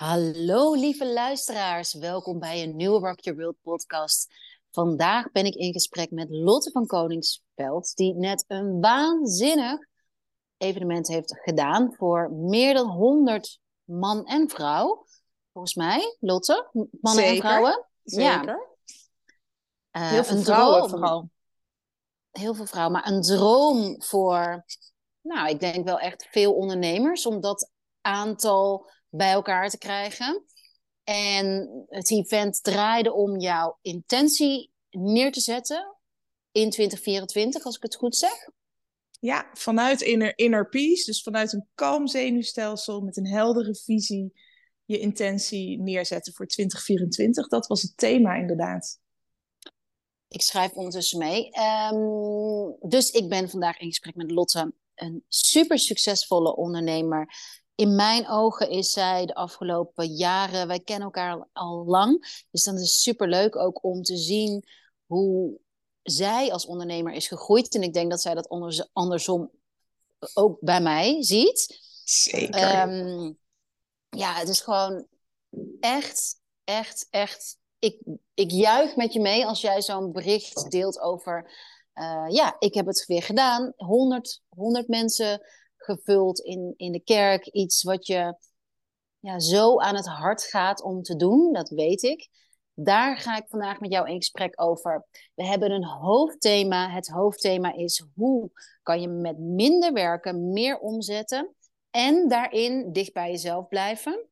Hallo lieve luisteraars, welkom bij een nieuwe Rock Your World podcast. Vandaag ben ik in gesprek met Lotte van Koningsveld, die net een waanzinnig evenement heeft gedaan voor meer dan 100 man en vrouw. Volgens mij, Lotte, mannen en vrouwen. Zeker. Ja. Heel veel een vrouwen droom. vooral. Heel veel vrouwen, maar een droom voor, nou, ik denk wel echt veel ondernemers om dat aantal bij elkaar te krijgen. En het event draaide om jouw intentie neer te zetten in 2024, als ik het goed zeg. Ja, vanuit inner, inner peace, dus vanuit een kalm zenuwstelsel met een heldere visie je intentie neerzetten voor 2024. Dat was het thema inderdaad. Ik schrijf ondertussen mee. Ehm, dus ik ben vandaag in gesprek met Lotte, een super succesvolle ondernemer. In mijn ogen is zij de afgelopen jaren, wij kennen elkaar al, al lang. Dus dan is het super leuk ook om te zien hoe zij als ondernemer is gegroeid. En ik denk dat zij dat anders, andersom ook bij mij ziet. Zeker. Ehm, ja, het is gewoon echt, echt, echt. Ik, ik juich met je mee als jij zo'n bericht deelt over. eh, ja, ik heb het weer gedaan. 100, 100 mensen gevuld in, in de kerk. Iets wat je ja, zo aan het hart gaat om te doen, dat weet ik. Daar ga ik vandaag met jou in gesprek over. We hebben een hoofdthema. Het hoofdthema is hoe kan je met minder werken meer omzetten en daarin dicht bij jezelf blijven.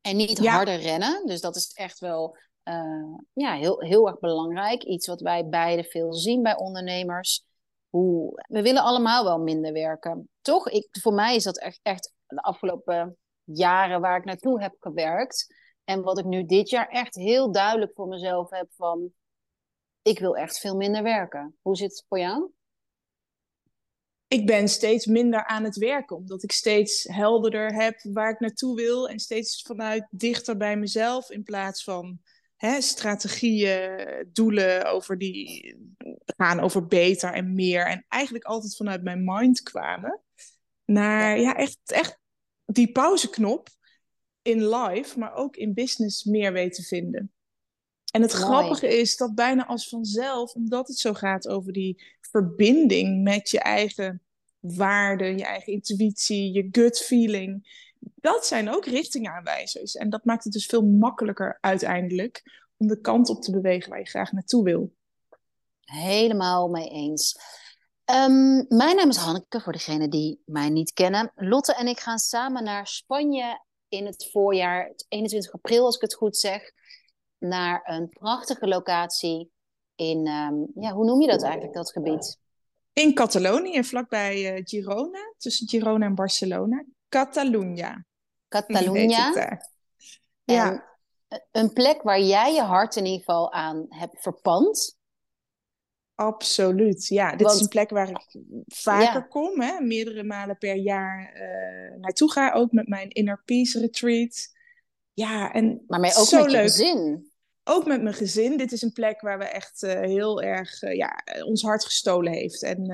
En niet Ja. harder rennen. Dus dat is echt wel eh, ja, heel, heel erg belangrijk. Iets wat wij beide veel zien bij ondernemers. We willen allemaal wel minder werken. Toch? Ik, voor mij is dat echt, echt de afgelopen jaren waar ik naartoe heb gewerkt. En wat ik nu dit jaar echt heel duidelijk voor mezelf heb van... Ik wil echt veel minder werken. Hoe zit het voor jou? Ik ben steeds minder aan het werken, omdat ik steeds helderder heb waar ik naartoe wil. En steeds vanuit dichter bij mezelf in plaats van hè, strategieën, doelen over die gaan over beter en meer. En eigenlijk altijd vanuit mijn mind kwamen. Naar ja, echt, echt die pauzeknop in life, maar ook in business meer weten vinden. En het Mooi. grappige is dat bijna als vanzelf, omdat het zo gaat over die verbinding met je eigen waarden, je eigen intuïtie, je gut feeling. Dat zijn ook richtingaanwijzers. En dat maakt het dus veel makkelijker uiteindelijk om de kant op te bewegen waar je graag naartoe wil. Helemaal mee eens. Ehm, mijn naam is Hanneke, voor degenen die mij niet kennen. Lotte en ik gaan samen naar Spanje in het voorjaar, het 21 april als ik het goed zeg, naar een prachtige locatie in, ehm, ja, hoe noem je dat eigenlijk, dat gebied? In Catalonië, vlakbij eh, Girona, tussen Girona en Barcelona. Catalunya. Catalunya. Ja. een plek waar jij je hart in ieder geval aan hebt verpand. Absoluut, ja. Dit Want- is een plek waar ik vaker Ja. kom, hè, meerdere malen per jaar eh, naartoe ga, ook met mijn Inner Peace Retreat. Ja, en Maar mee ook zo met je leuk. gezin. Ook met mijn gezin. Dit is een plek waar we echt eh, heel erg eh, ja, ons hart gestolen heeft. En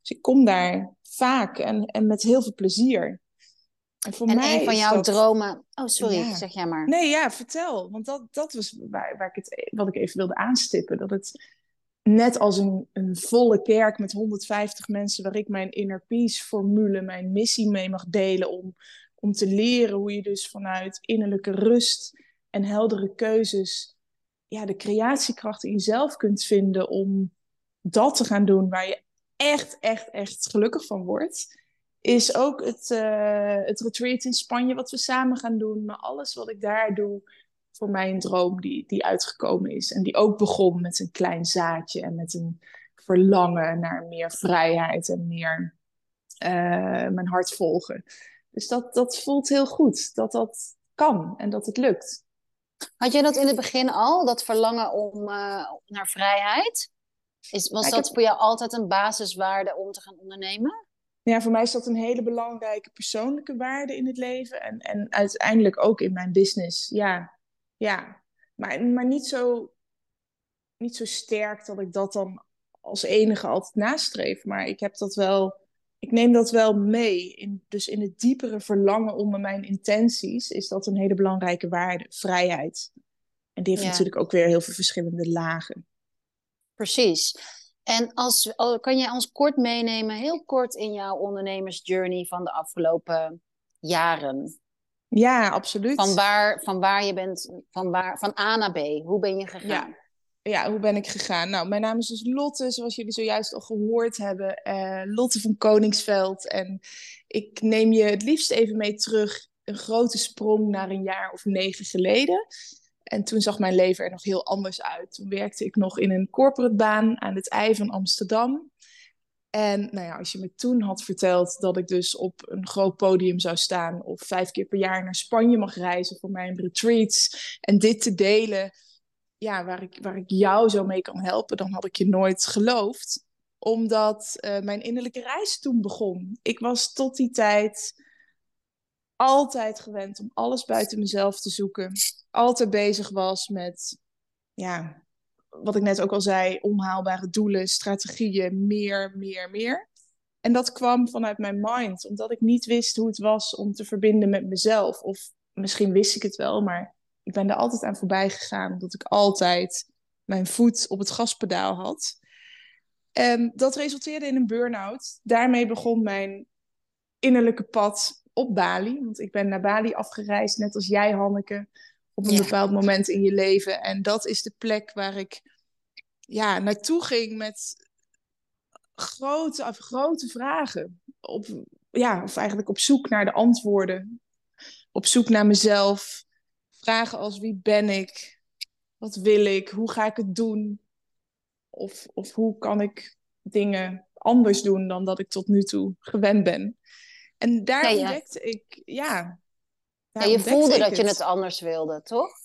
dus ik kom daar vaak en, en met heel veel plezier. En voor En mij een van jouw dat... dromen. Oh, sorry, Ja. zeg jij maar. Nee, ja, vertel. Want dat, dat was waar, waar ik het, wat ik even wilde aanstippen. Dat het net als een, een volle kerk met 150 mensen... waar ik mijn inner peace formule, mijn missie mee mag delen... om, om te leren hoe je dus vanuit innerlijke rust en heldere keuzes... Ja, de creatiekracht in jezelf kunt vinden om dat te gaan doen... waar je echt, echt, echt gelukkig van wordt is ook het, eh, het retreat in Spanje wat we samen gaan doen. Maar alles wat ik daar doe, voor mij een droom die, die uitgekomen is. En die ook begon met een klein zaadje en met een verlangen naar meer vrijheid en meer eh, mijn hart volgen. Dus dat, dat voelt heel goed, dat dat kan en dat het lukt. Had jij dat in het begin al, dat verlangen om, eh, naar vrijheid? Is, was Ja, dat heb- voor jou altijd een basiswaarde om te gaan ondernemen? Ja, voor mij is dat een hele belangrijke persoonlijke waarde in het leven. En, en uiteindelijk ook in mijn business. Ja, ja. Maar, maar niet, zo, niet zo sterk dat ik dat dan als enige altijd nastreef. Maar ik heb dat wel ik neem dat wel mee. In, dus in het diepere verlangen onder mijn intenties is dat een hele belangrijke waarde, vrijheid. En die heeft Ja. natuurlijk ook weer heel veel verschillende lagen. Precies. En als, al- kan jij ons kort meenemen, heel kort in jouw ondernemersjourney van de afgelopen jaren? Ja, absoluut. Van waar, van waar je bent, van, waar, van A naar B. Hoe ben je gegaan? Ja. Ja, hoe ben ik gegaan? Nou, mijn naam is dus Lotte, zoals jullie zojuist al gehoord hebben. Eh, Lotte van Koningsveld. En ik neem je het liefst even mee terug. Een grote sprong naar een jaar of negen geleden. En toen zag mijn leven er nog heel anders uit. Toen werkte ik nog in een corporate baan aan het ei van Amsterdam. En nou ja, als je me toen had verteld dat ik dus op een groot podium zou staan of vijf keer per jaar naar Spanje mag reizen voor mijn retreats en dit te delen, ja, waar ik, waar ik jou zo mee kan helpen, dan had ik je nooit geloofd. Omdat eh, mijn innerlijke reis toen begon. Ik was tot die tijd altijd gewend om alles buiten mezelf te zoeken. Altijd bezig was met, ja, wat ik net ook al zei, onhaalbare doelen, strategieën, meer, meer, meer. En dat kwam vanuit mijn mind, omdat ik niet wist hoe het was om te verbinden met mezelf. Of misschien wist ik het wel, maar ik ben er altijd aan voorbij gegaan, omdat ik altijd mijn voet op het gaspedaal had. En dat resulteerde in een burn-out. Daarmee begon mijn innerlijke pad op Bali. Want ik ben naar Bali afgereisd, net als jij, Hanneke, op een Ja. bepaald moment in je leven. En dat is de plek waar ik ja, naartoe ging met grote, of grote vragen. Op, ja, of eigenlijk op zoek naar de antwoorden. Op zoek naar mezelf. Vragen als wie ben ik? Wat wil ik? Hoe ga ik het doen? Of, of hoe kan ik dingen anders doen dan dat ik tot nu toe gewend ben? En daar Ja, ontdekte ik, ja. je voelde dat je het anders wilde, toch?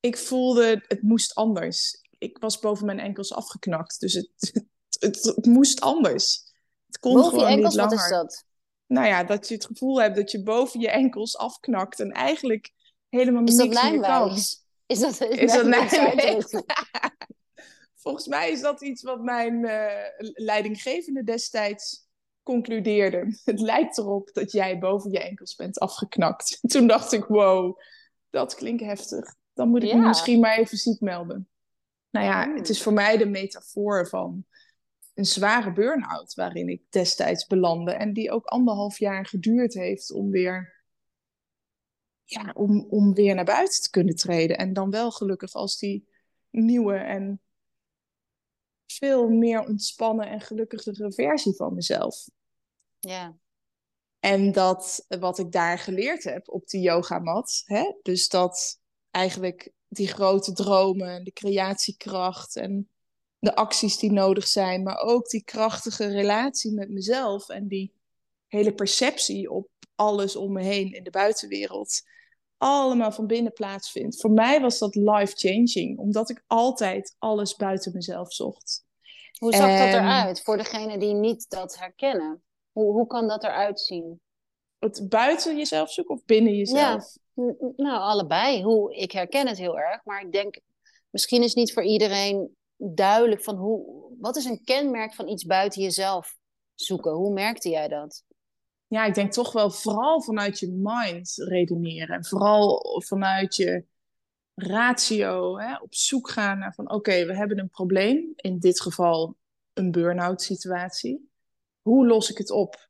ik voelde het moest anders. Ik was boven mijn enkels afgeknakt, dus het, het, het moest anders. Het kon Boven je gewoon enkels, niet wat langer. is dat? Nou ja, dat je het gevoel hebt dat je boven je enkels afknakt en eigenlijk helemaal Is dat niks meer kan. Is dat, Is dat lijnwijs? Volgens mij is dat iets wat mijn eh, leidinggevende destijds concludeerde. Het lijkt erop dat jij boven je enkels bent afgeknakt. Toen dacht ik, wow, dat klinkt heftig. Dan moet ik Ja. me misschien maar even ziek melden. Nou ja, Hmm. het is voor mij de metafoor van een zware burn-out waarin ik destijds belandde. En die ook anderhalf jaar geduurd heeft om weer, ja, om, om weer naar buiten te kunnen treden. En dan wel gelukkig als die nieuwe en veel meer ontspannen en gelukkigere versie van mezelf. Ja. En dat wat ik daar geleerd heb op die yogamat, hè, dus dat eigenlijk die grote dromen, de creatiekracht en de acties die nodig zijn, maar ook die krachtige relatie met mezelf en die hele perceptie op alles om me heen in de buitenwereld, allemaal van binnen plaatsvindt. Voor mij was dat life-changing, omdat ik altijd alles buiten mezelf zocht. Hoe zag dat eruit voor degenen die niet dat herkennen? Hoe, hoe kan dat eruit zien? Het buiten jezelf zoeken of binnen jezelf? N- Nou, allebei. Hoe, ik herken het heel erg, maar ik denk, misschien is niet voor iedereen duidelijk van hoe, wat is een kenmerk van iets buiten jezelf zoeken? Hoe merkte jij dat? ja, ik denk toch wel vooral vanuit je mind redeneren. En vooral vanuit je ratio hè, op zoek gaan naar van oké, we hebben een probleem. In dit geval een burn-out situatie. Hoe los ik het op?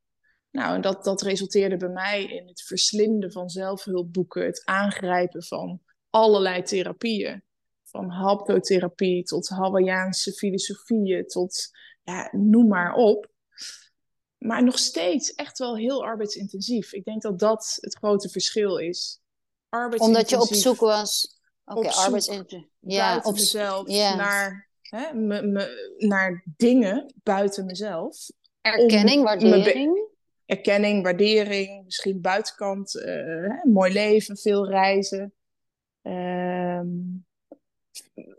Nou, en dat, dat resulteerde bij mij in het verslinden van zelfhulpboeken. Het aangrijpen van allerlei therapieën. Van haptotherapie tot Hawaiiaanse filosofieën tot ja, noem maar op. Maar nog steeds echt wel heel arbeidsintensief. Ik denk dat dat het grote verschil is. Omdat je op zoek was. Oké, arbeidsintensief. Ja, op mezelf naar, hè, me, me, naar dingen buiten mezelf. Erkenning, waardering. Erkenning, waardering, misschien buitenkant, eh, hè, mooi leven, veel reizen. Ehm,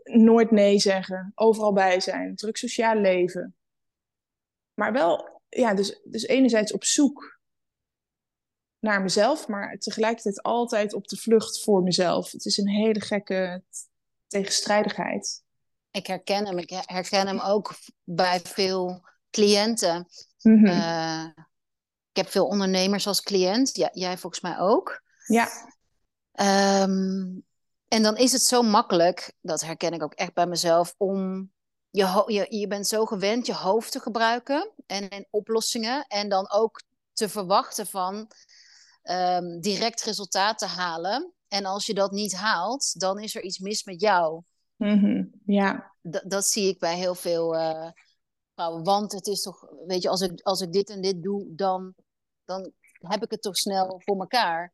nooit nee zeggen, overal bij zijn, druk sociaal leven. Maar wel, ja, dus, dus enerzijds op zoek naar mezelf, maar tegelijkertijd altijd op de vlucht voor mezelf. Het is een hele gekke tegenstrijdigheid. Ik herken hem. Ik herken hem ook bij veel cliënten. Mhm. Eh, ik heb veel ondernemers als cliënt. Ja, jij volgens mij ook. Ja. Ehm, en dan is het zo makkelijk, dat herken ik ook echt bij mezelf, om je, je, je bent zo gewend je hoofd te gebruiken en, en oplossingen. En dan ook te verwachten van um, direct resultaat te halen. En als je dat niet haalt, dan is er iets mis met jou. Mhm, Ja. D dat zie ik bij heel veel uh, Want het is toch, weet je, als ik, als ik dit en dit doe, dan, dan heb ik het toch snel voor elkaar.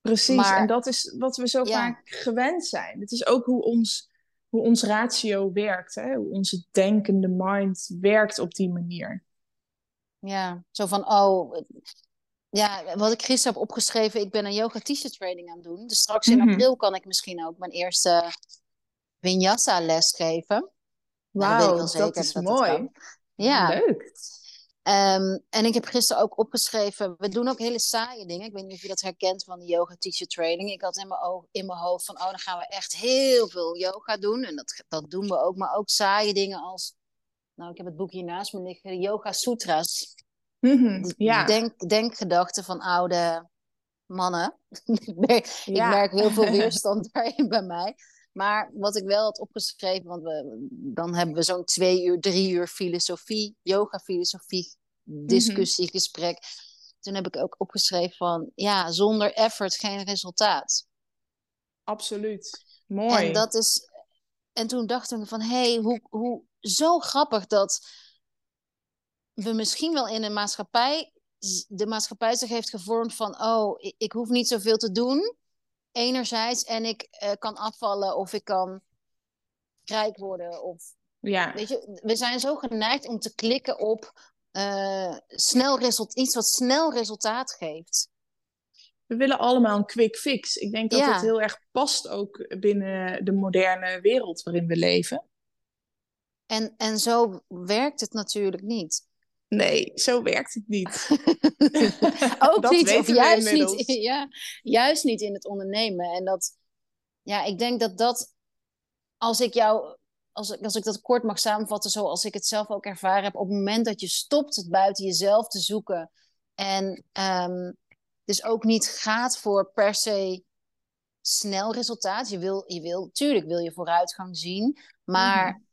Precies, maar, en dat is wat we zo ja. vaak gewend zijn. Het is ook hoe ons, hoe ons ratio werkt, hè? hoe onze denkende mind werkt op die manier. Ja, zo van, oh, ja, wat ik gisteren heb opgeschreven, ik ben een yoga t-shirt training aan het doen. Dus straks in mm -hmm. april kan ik misschien ook mijn eerste vinyasa les geven. Wauw, dat, dat, is dat mooi. Ja. Leuk. Um, en ik heb gisteren ook opgeschreven, we doen ook hele saaie dingen. Ik weet niet of je dat herkent van de yoga teacher training. Ik had in mijn, oog, in mijn hoofd van, oh, dan gaan we echt heel veel yoga doen. En dat, dat doen we ook, maar ook saaie dingen als, nou, ik heb het boek hier naast me liggen, de Yoga Sutras. Mm -hmm, ja. Denk, denkgedachten van oude mannen. ik merk heel veel weerstand daarin bij mij. Maar wat ik wel had opgeschreven, want we, dan hebben we zo'n twee uur, drie uur filosofie, yoga-filosofie, discussie, mm -hmm. gesprek. Toen heb ik ook opgeschreven van, ja, zonder effort geen resultaat. Absoluut. Mooi. En dat is, en toen dacht ik van, hé, hey, hoe, hoe, zo grappig dat we misschien wel in een maatschappij, de maatschappij zich heeft gevormd van, oh, ik, ik hoef niet zoveel te doen enerzijds en ik uh, kan afvallen of ik kan rijk worden. Of, ja. weet je, we zijn zo geneigd om te klikken op uh, snel result, iets wat snel resultaat geeft. We willen allemaal een quick fix. Ik denk dat ja. het heel erg past ook binnen de moderne wereld waarin we leven. En, en zo werkt het natuurlijk niet. Nee, zo werkt het niet. Ook niet, of juist niet, ja, juist niet in het ondernemen. En dat, ja, ik denk dat dat, als ik jou, als ik, als ik dat kort mag samenvatten, zoals ik het zelf ook ervaren heb, op het moment dat je stopt het buiten jezelf te zoeken en um, dus ook niet gaat voor per se snel resultaat. Je wil, je wil, tuurlijk wil je vooruitgang zien, maar mm.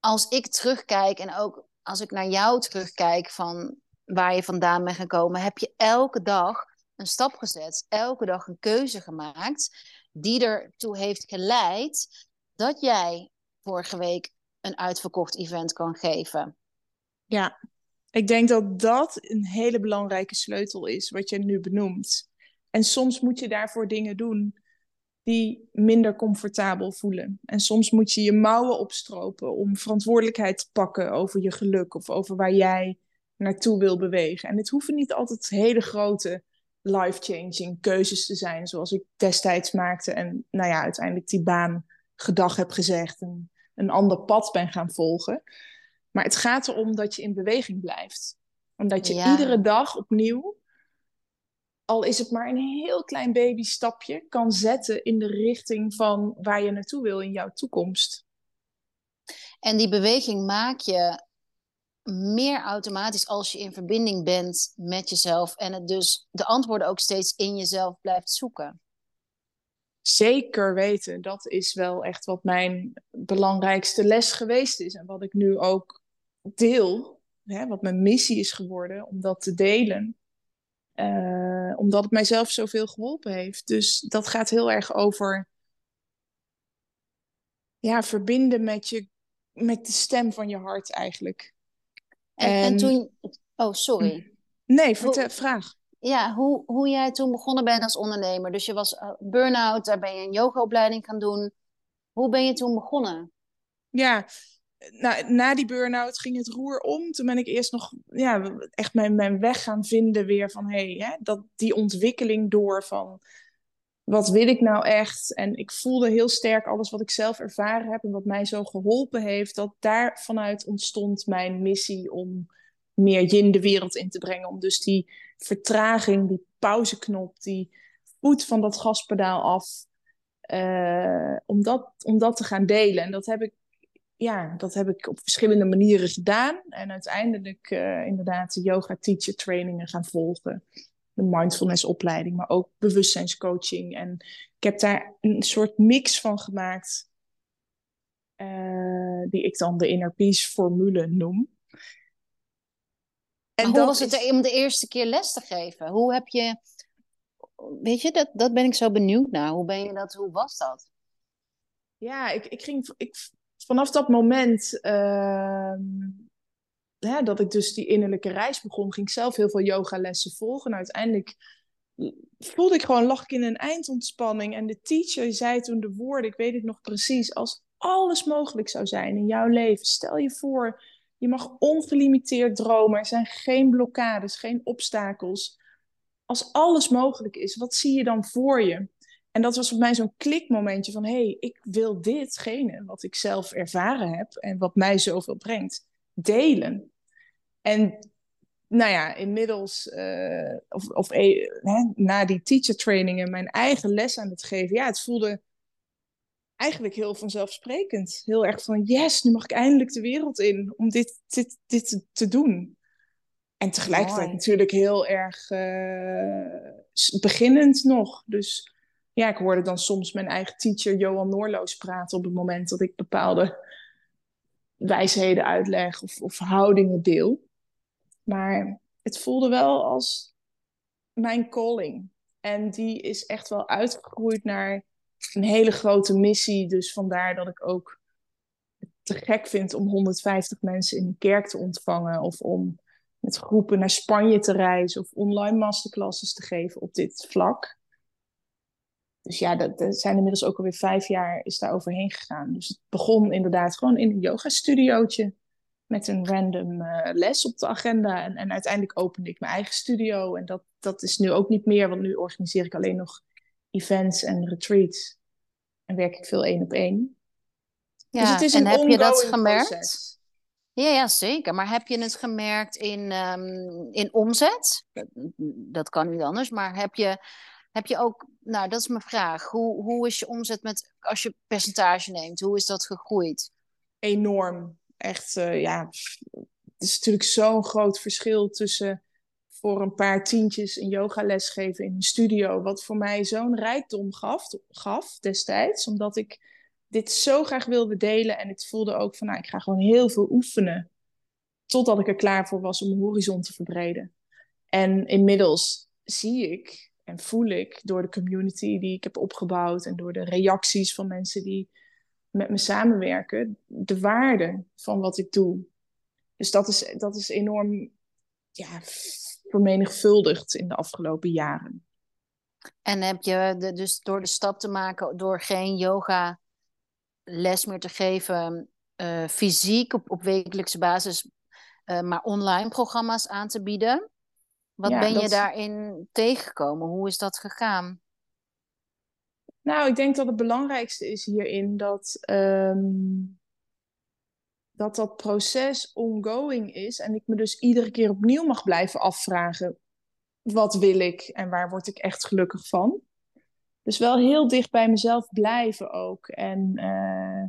als ik terugkijk en ook als ik naar jou terugkijk van waar je vandaan bent gekomen, heb je elke dag een stap gezet, elke dag een keuze gemaakt die ertoe heeft geleid dat jij vorige week een uitverkocht event kan geven. Ja, ik denk dat dat een hele belangrijke sleutel is, wat je nu benoemt. En soms moet je daarvoor dingen doen die minder comfortabel voelen. En soms moet je je mouwen opstropen om verantwoordelijkheid te pakken over je geluk of over waar jij naartoe wil bewegen. En het hoeven niet altijd hele grote life-changing keuzes te zijn, zoals ik destijds maakte en nou ja, uiteindelijk die baan gedag heb gezegd en een ander pad ben gaan volgen. Maar het gaat erom dat je in beweging blijft. Omdat je ja. iedere dag opnieuw al is het maar een heel klein babystapje, kan zetten in de richting van waar je naartoe wil in jouw toekomst. En die beweging maak je meer automatisch als je in verbinding bent met jezelf en het dus de antwoorden ook steeds in jezelf blijft zoeken. Zeker weten, dat is wel echt wat mijn belangrijkste les geweest is en wat ik nu ook deel, hè, wat mijn missie is geworden om dat te delen. Uh, omdat het mijzelf zoveel geholpen heeft. Dus dat gaat heel erg over ja, verbinden met, je, met de stem van je hart eigenlijk. En, en, en toen... Oh, sorry. Nee, vertel, vraag. Ja, hoe, hoe jij toen begonnen bent als ondernemer. Dus je was uh, burn-out, daar ben je een yogaopleiding gaan doen. Hoe ben je toen begonnen? Ja, nou, na die burn-out ging het roer om. Toen ben ik eerst nog ja, echt mijn, mijn weg gaan vinden weer van hey, dat, die ontwikkeling door van wat wil ik nou echt? En ik voelde heel sterk alles wat ik zelf ervaren heb en wat mij zo geholpen heeft, dat daar vanuit ontstond mijn missie om meer yin de wereld in te brengen. Om dus die vertraging, die pauzeknop, die voet van dat gaspedaal af, uh, om, dat, om dat te gaan delen. En dat heb ik ja, dat heb ik op verschillende manieren gedaan. En uiteindelijk uh, inderdaad de yoga teacher trainingen gaan volgen. De mindfulness opleiding, maar ook bewustzijnscoaching. En ik heb daar een soort mix van gemaakt. Uh, die ik dan de inner peace formule noem. En hoe was het om de eerste keer les te geven? Hoe heb je... Weet je, dat, dat ben ik zo benieuwd naar. Hoe ben je dat, hoe was dat? Ja, ik, ik ging... Ik, vanaf dat moment uh, hè, dat ik dus die innerlijke reis begon, ging ik zelf heel veel yogalessen volgen. En uiteindelijk voelde ik gewoon, lag ik in een eindontspanning. En de teacher zei toen de woorden, ik weet het nog precies, als alles mogelijk zou zijn in jouw leven. Stel je voor, je mag ongelimiteerd dromen. Er zijn geen blokkades, geen obstakels. Als alles mogelijk is, wat zie je dan voor je? En dat was voor mij zo'n klikmomentje van... hé, hey, ik wil ditgene wat ik zelf ervaren heb... en wat mij zoveel brengt, delen. En nou ja, inmiddels, uh, of, of eh, hè, na die teacher trainingen... mijn eigen les aan het geven... ja, het voelde eigenlijk heel vanzelfsprekend. Heel erg van, yes, nu mag ik eindelijk de wereld in... om dit, dit, dit te doen. En tegelijkertijd natuurlijk heel erg uh, beginnend nog. Dus ja, ik hoorde dan soms mijn eigen teacher Johan Noorloos praten op het moment dat ik bepaalde wijsheden uitleg of, of houdingen deel. Maar het voelde wel als mijn calling. En die is echt wel uitgegroeid naar een hele grote missie. Dus vandaar dat ik ook te gek vind om 150 mensen in een kerk te ontvangen. Of om met groepen naar Spanje te reizen. Of online masterclasses te geven op dit vlak dus ja, dat, zijn inmiddels ook alweer vijf jaar is daar overheen gegaan. Dus het begon inderdaad gewoon in een yoga-studiootje. Met een random uh, les op de agenda. En, en uiteindelijk opende ik mijn eigen studio. En dat, dat is nu ook niet meer, want nu organiseer ik alleen nog events en retreats. En werk ik veel één op één. Ja, dus het is en heb je dat gemerkt? Proces. Ja, ja, zeker. Maar heb je het gemerkt in, um, in omzet? Dat, dat kan niet anders. Maar heb je heb je ook, nou dat is mijn vraag, hoe, hoe is je omzet met, als je percentage neemt, hoe is dat gegroeid? Enorm. Echt, uh, ja, het is natuurlijk zo'n groot verschil tussen voor een paar tientjes een yogales geven in een studio, wat voor mij zo'n rijkdom gaf, gaf destijds, omdat ik dit zo graag wilde delen en het voelde ook van, nou, ik ga gewoon heel veel oefenen, totdat ik er klaar voor was om mijn horizon te verbreden. En inmiddels zie ik en voel ik door de community die ik heb opgebouwd en door de reacties van mensen die met me samenwerken, de waarde van wat ik doe. Dus dat is, dat is enorm ja, vermenigvuldigd in de afgelopen jaren. En heb je dus door de stap te maken, door geen yoga les meer te geven, uh, fysiek op, op wekelijkse basis, uh, maar online programma's aan te bieden? Wat ben je daarin tegengekomen? Hoe is dat gegaan? Nou, ik denk dat het belangrijkste is hierin dat um, dat, dat proces ongoing is. En ik me dus iedere keer opnieuw mag blijven afvragen: wat wil ik en waar word ik echt gelukkig van? Dus wel heel dicht bij mezelf blijven ook. En uh,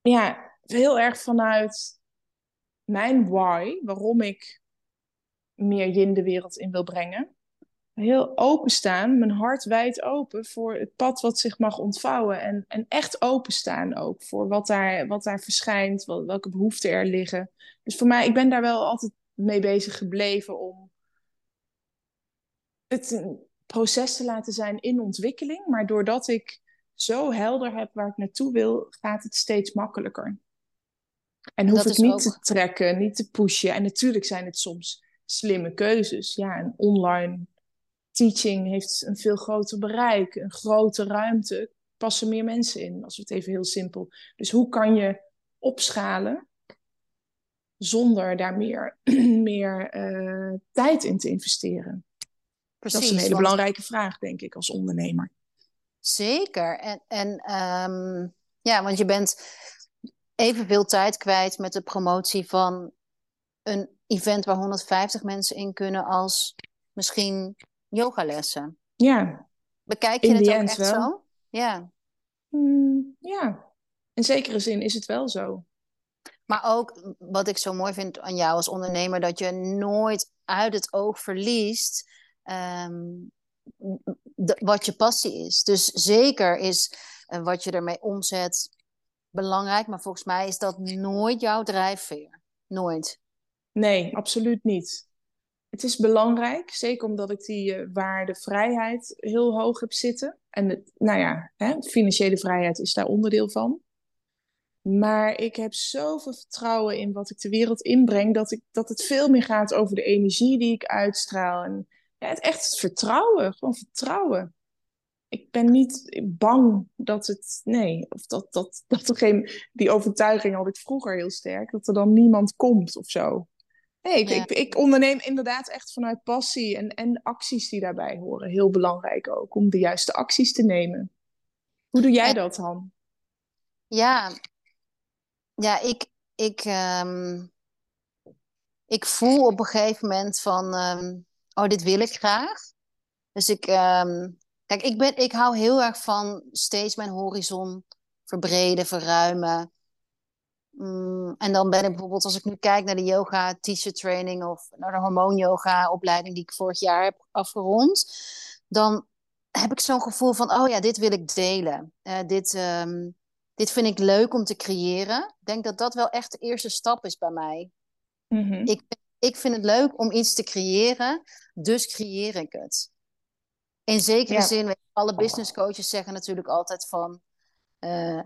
ja, heel erg vanuit mijn why, waarom ik meer yin de wereld in wil brengen. Heel openstaan, mijn hart wijd open voor het pad wat zich mag ontvouwen. En, en echt openstaan ook voor wat daar, wat daar verschijnt, wat, welke behoeften er liggen. Dus voor mij, ik ben daar wel altijd mee bezig gebleven om het een proces te laten zijn in ontwikkeling. Maar doordat ik zo helder heb waar ik naartoe wil, gaat het steeds makkelijker. En hoef ik niet te trekken, niet te pushen. En natuurlijk zijn het soms slimme keuzes. Ja, een online teaching heeft een veel groter bereik, een grote ruimte, passen meer mensen in, als we het even heel simpel. Dus hoe kan je opschalen zonder daar meer, meer uh, tijd in te investeren? Precies, dat is een hele belangrijke vraag, denk ik, als ondernemer. Zeker. En, en um, ja, want je bent evenveel tijd kwijt met de promotie van een event waar 150 mensen in kunnen als misschien yogalessen. Ja. Bekijk je het ook echt wel. zo? Ja. Mm, ja. in zekere zin is het wel zo. Maar ook wat ik zo mooi vind aan jou als ondernemer, dat je nooit uit het oog verliest ehm, wat je passie is. Dus zeker is uh, wat je ermee omzet belangrijk, maar volgens mij is dat nooit jouw drijfveer. Nooit. Nee, absoluut niet. Het is belangrijk, zeker omdat ik die uh, waarde vrijheid heel hoog heb zitten. En nou ja, hè, financiële vrijheid is daar onderdeel van. Maar ik heb zoveel vertrouwen in wat ik de wereld inbreng, dat, ik, dat het veel meer gaat over de energie die ik uitstraal. En ja, het, echt het vertrouwen, gewoon vertrouwen. Ik ben niet bang dat het, nee, of dat, dat, dat er geen, die overtuiging had ik vroeger heel sterk, dat er dan niemand komt of zo. Nee, ik, ik, ik, onderneem inderdaad echt vanuit passie en, en acties die daarbij horen. Heel belangrijk ook, om de juiste acties te nemen. Hoe doe jij dat, Han? Ja, ja, ik, ik, um, ik voel op een gegeven moment van, um, oh, dit wil ik graag. Dus ik, um, kijk, ik, ben, ik hou heel erg van steeds mijn horizon verbreden, verruimen. Mm, en dan ben ik bijvoorbeeld, als ik nu kijk naar de yoga teacher training of naar de hormoon yoga opleiding die ik vorig jaar heb afgerond, dan heb ik zo'n gevoel van, oh ja, dit wil ik delen. Uh, dit, um, dit vind ik leuk om te creëren. Ik denk dat dat wel echt de eerste stap is bij mij. Mm -hmm. ik, ik vind het leuk om iets te creëren, dus creëer ik het. In zekere ja. zin, alle business coaches zeggen natuurlijk altijd van... Uh,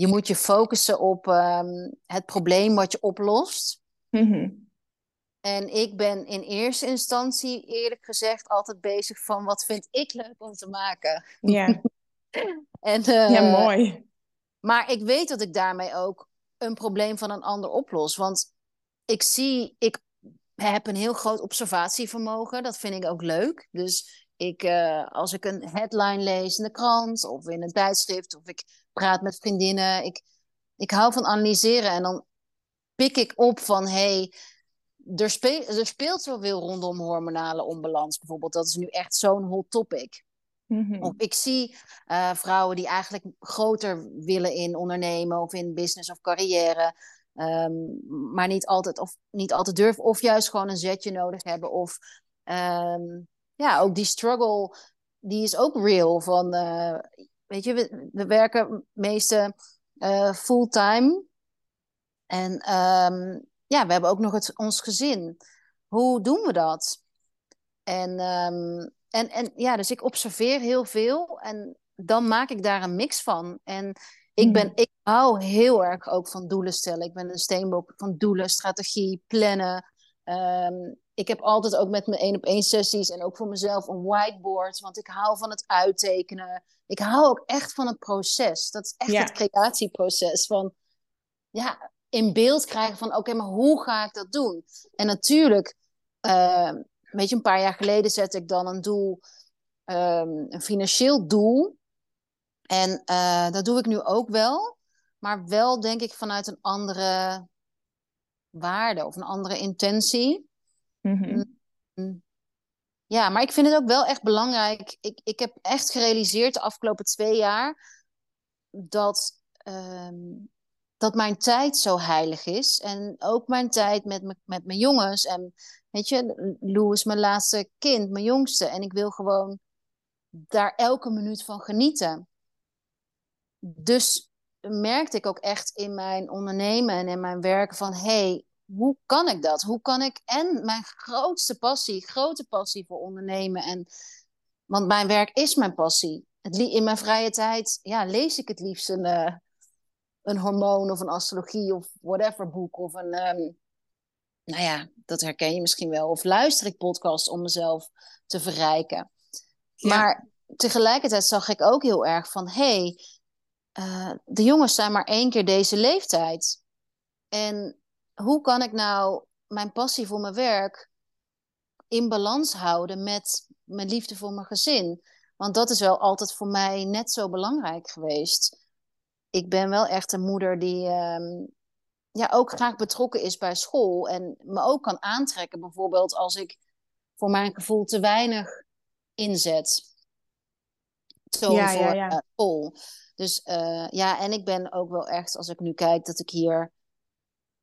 je moet je focussen op um, het probleem wat je oplost. Mm -hmm. En ik ben in eerste instantie, eerlijk gezegd, altijd bezig van... wat vind ik leuk om te maken? Ja, en, uh, ja mooi. Maar ik weet dat ik daarmee ook een probleem van een ander oplos. Want ik zie, ik heb een heel groot observatievermogen. Dat vind ik ook leuk. Dus ik, uh, als ik een headline lees in de krant of in een tijdschrift of ik praat met vriendinnen, ik, ik hou van analyseren en dan pik ik op van hey, er, speel, er speelt zoveel rondom hormonale onbalans bijvoorbeeld. Dat is nu echt zo'n hot topic. Mm-hmm. Of ik zie uh, vrouwen die eigenlijk groter willen in ondernemen of in business of carrière. Um, maar niet altijd, of niet altijd durven, of juist gewoon een zetje nodig hebben. Of um, ja, ook die struggle, die is ook real. Van, uh, weet je, we, we werken meeste uh, fulltime. En um, ja, we hebben ook nog het, ons gezin. Hoe doen we dat? En en, en ja, dus ik observeer heel veel en dan maak ik daar een mix van. En ik, ben, ik hou heel erg ook van doelen stellen. Ik ben een steenbok van doelen, strategie, plannen. Um, ik heb altijd ook met mijn één op één sessies en ook voor mezelf een whiteboard. Want ik hou van het uittekenen. Ik hou ook echt van het proces. Dat is echt ja. het creatieproces. Van ja, in beeld krijgen van oké, maar hoe ga ik dat doen? En natuurlijk, uh, weet je, een paar jaar geleden zette ik dan een doel, um, een financieel doel. En uh, dat doe ik nu ook wel, maar wel denk ik vanuit een andere waarde of een andere intentie. Mm -hmm. Ja, maar ik vind het ook wel echt belangrijk. Ik, ik heb echt gerealiseerd de afgelopen twee jaar dat, um, dat mijn tijd zo heilig is. En ook mijn tijd met, met mijn jongens. En Weet je, Lou is mijn laatste kind, mijn jongste. En ik wil gewoon daar elke minuut van genieten. Dus merkte ik ook echt in mijn ondernemen en in mijn werken van... hey, hoe kan ik dat? Hoe kan ik en mijn grootste passie, grote passie voor ondernemen... En, want mijn werk is mijn passie. Het, in mijn vrije tijd ja, lees ik het liefst een, uh, een hormoon of een astrologie of whatever boek... of een... Um, nou ja, dat herken je misschien wel. Of luister ik podcasts om mezelf te verrijken. Ja. Maar tegelijkertijd zag ik ook heel erg van... hey, uh, de jongens zijn maar één keer deze leeftijd. En hoe kan ik nou mijn passie voor mijn werk in balans houden met mijn liefde voor mijn gezin? Want dat is wel altijd voor mij net zo belangrijk geweest. Ik ben wel echt een moeder die um, ja, ook graag betrokken is bij school. En me ook kan aantrekken, bijvoorbeeld als ik voor mijn gevoel te weinig inzet. toon Ja, voor ja, ja. eh, vol. Dus eh, ja, en ik ben ook wel echt, als ik nu kijk, dat ik hier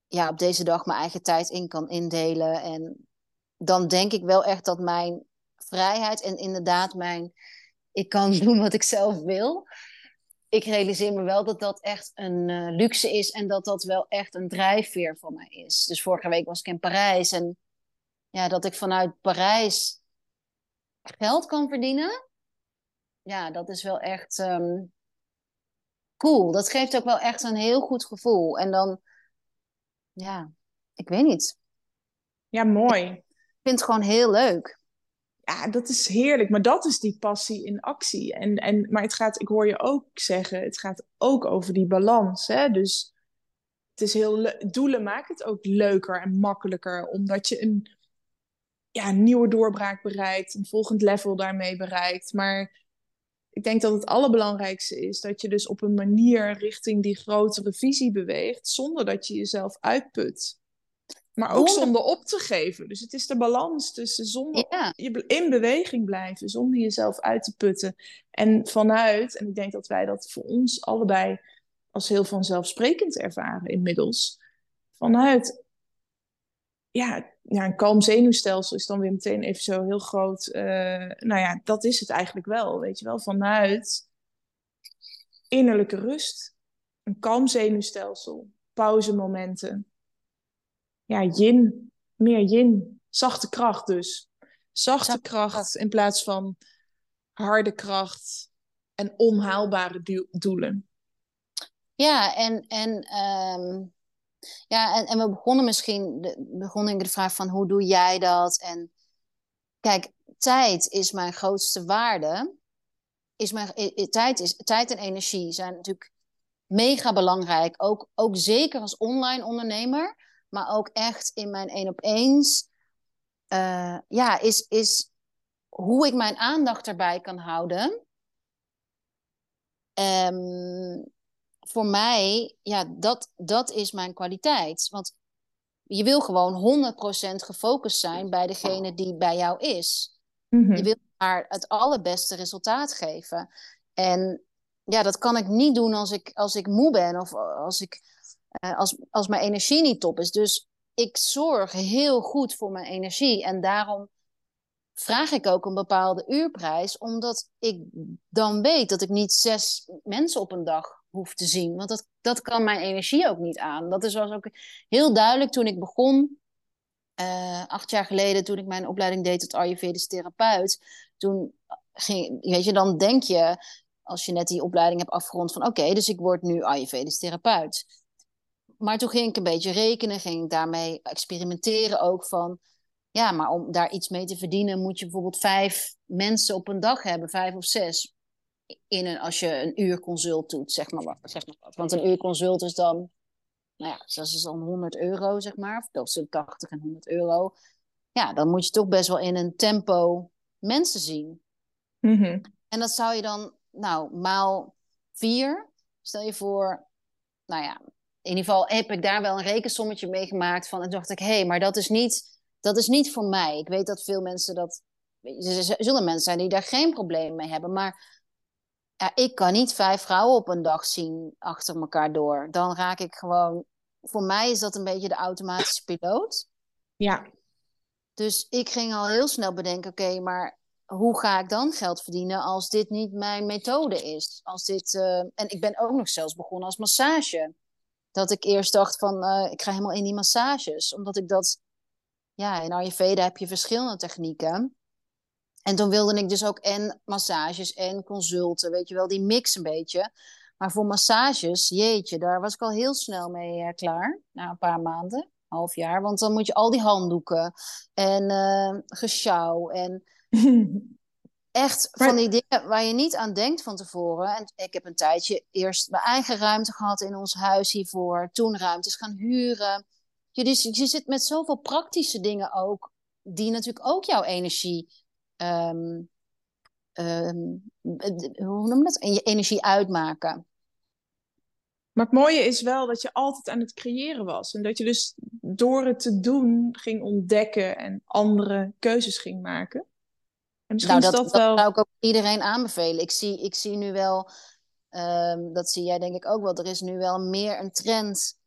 ja, op deze dag mijn eigen tijd in kan indelen. En dan denk ik wel echt dat mijn vrijheid en inderdaad mijn, ik kan doen wat ik zelf wil. Ik realiseer me wel dat dat echt een eh, luxe is en dat dat wel echt een drijfveer voor mij is. Dus vorige week was ik in Parijs en ja, dat ik vanuit Parijs geld kan verdienen. Ja, dat is wel echt ehm, cool. Dat geeft ook wel echt een heel goed gevoel. En dan, ja, ik weet niet. Ja, mooi. Ik vind het gewoon heel leuk. Ja, dat is heerlijk. Maar dat is die passie in actie. En, en, maar het gaat, ik hoor je ook zeggen, het gaat ook over die balans. Hè? Dus het is heel le- doelen maken het ook leuker en makkelijker. Omdat je een, ja, een nieuwe doorbraak bereikt, een volgend level daarmee bereikt. Maar ik denk dat het allerbelangrijkste is dat je dus op een manier richting die grotere visie beweegt, zonder dat je jezelf uitput. Maar ook zonder op te geven. Dus het is de balans tussen zonder Ja, in beweging blijven, zonder jezelf uit te putten. En vanuit, en ik denk dat wij dat voor ons allebei als heel vanzelfsprekend ervaren inmiddels, vanuit, ja, ja een kalm zenuwstelsel is dan weer meteen even zo heel groot. eh, nou ja, dat is het eigenlijk wel, weet je wel, vanuit innerlijke rust, een kalm zenuwstelsel, pauzemomenten. Ja, yin, meer yin, zachte kracht dus. Zachte Zachte kracht kracht. in plaats van harde kracht en onhaalbare doelen. ja en, en, ehm, ja, en, en we begonnen misschien, de, de vraag van hoe doe jij dat? En kijk, tijd is mijn grootste waarde. Is mijn, tijd, is, tijd en energie zijn natuurlijk mega belangrijk. Ook, ook zeker als online ondernemer, maar ook echt in mijn één op eens. eh, ja, is, is hoe ik mijn aandacht erbij kan houden. Ehm, voor mij, ja, dat, dat is mijn kwaliteit. Want je wil gewoon 100% gefocust zijn bij degene die bij jou is. Je wil haar het allerbeste resultaat geven. En ja, dat kan ik niet doen als ik, als ik moe ben of als, ik, eh, als, als mijn energie niet top is. Dus ik zorg heel goed voor mijn energie. En daarom vraag ik ook een bepaalde uurprijs, omdat ik dan weet dat ik niet zes mensen op een dag hoef te zien. Want dat, dat kan mijn energie ook niet aan. Dat is was ook heel duidelijk toen ik begon eh, acht jaar geleden, toen ik mijn opleiding deed tot Ayurvedisch therapeut, toen ging, weet je, dan denk je, als je net die opleiding hebt afgerond, van oké, dus ik word nu Ayurvedisch therapeut. Maar toen ging ik een beetje rekenen, ging ik daarmee experimenteren ook van, ja, maar om daar iets mee te verdienen, moet je bijvoorbeeld vijf mensen op een dag hebben, vijf of zes. In een, als je een uur consult doet, zeg maar, wat, zeg maar wat. Want een uur consult is dan nou ja, dat is dan 100 euro, zeg maar, of tussen 80 en 100 euro. Ja, dan moet je toch best wel in een tempo mensen zien. Mhm. En dat zou je dan, nou, maal vier. Stel je voor, nou ja, in ieder geval heb ik daar wel een rekensommetje mee gemaakt van. En dacht ik, hé, hey, maar dat is, niet, dat is niet voor mij. Ik weet dat veel mensen dat, er zullen mensen zijn die daar geen probleem mee hebben, maar ja, ik kan niet vijf vrouwen op een dag zien achter elkaar door. Dan raak ik gewoon. Voor mij is dat een beetje de automatische piloot. Ja, Dus ik ging al heel snel bedenken: oké, maar hoe ga ik dan geld verdienen als dit niet mijn methode is? Als dit, eh, En ik ben ook nog zelfs begonnen als massage. Dat ik eerst dacht van, eh, ik ga helemaal in die massages. Omdat ik dat, ja, in Ayurveda heb je verschillende technieken. En toen wilde ik dus ook en massages en consulten, weet je wel, die mix een beetje. Maar voor massages, jeetje, daar was ik al heel snel mee eh, klaar. Na een paar maanden, half jaar. Want dan moet je al die handdoeken en gesjouw en echt van die dingen waar je niet aan denkt van tevoren. En ik heb een tijdje eerst mijn eigen ruimte gehad in ons huis hiervoor. Toen ruimtes gaan huren. Je, dus, je zit met zoveel praktische dingen ook, die natuurlijk ook jouw energie ehm, ehm, hoe noem je dat? En je energie uitmaken. Maar het mooie is wel dat je altijd aan het creëren was. En dat je dus door het te doen ging ontdekken en andere keuzes ging maken. En misschien nou, is dat, dat, wel... zou ik ook iedereen aanbevelen. Ik zie, ik zie nu wel, ehm, dat zie jij denk ik ook wel, er is nu wel meer een trend.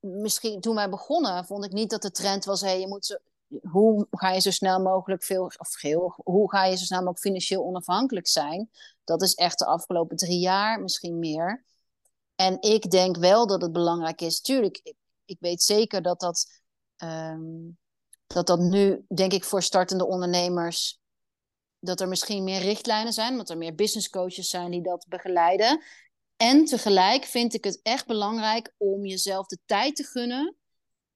Misschien toen wij begonnen, vond ik niet dat de trend was: hey, je moet zo, hoe ga je zo snel mogelijk veel, of hoe ga je zo snel mogelijk financieel onafhankelijk zijn? Dat is echt de afgelopen drie jaar, misschien meer. En ik denk wel dat het belangrijk is. Tuurlijk, ik, ik weet zeker dat dat, ehm, dat dat nu, denk ik, voor startende ondernemers, dat er misschien meer richtlijnen zijn, omdat er meer business coaches zijn die dat begeleiden. En tegelijk vind ik het echt belangrijk om jezelf de tijd te gunnen.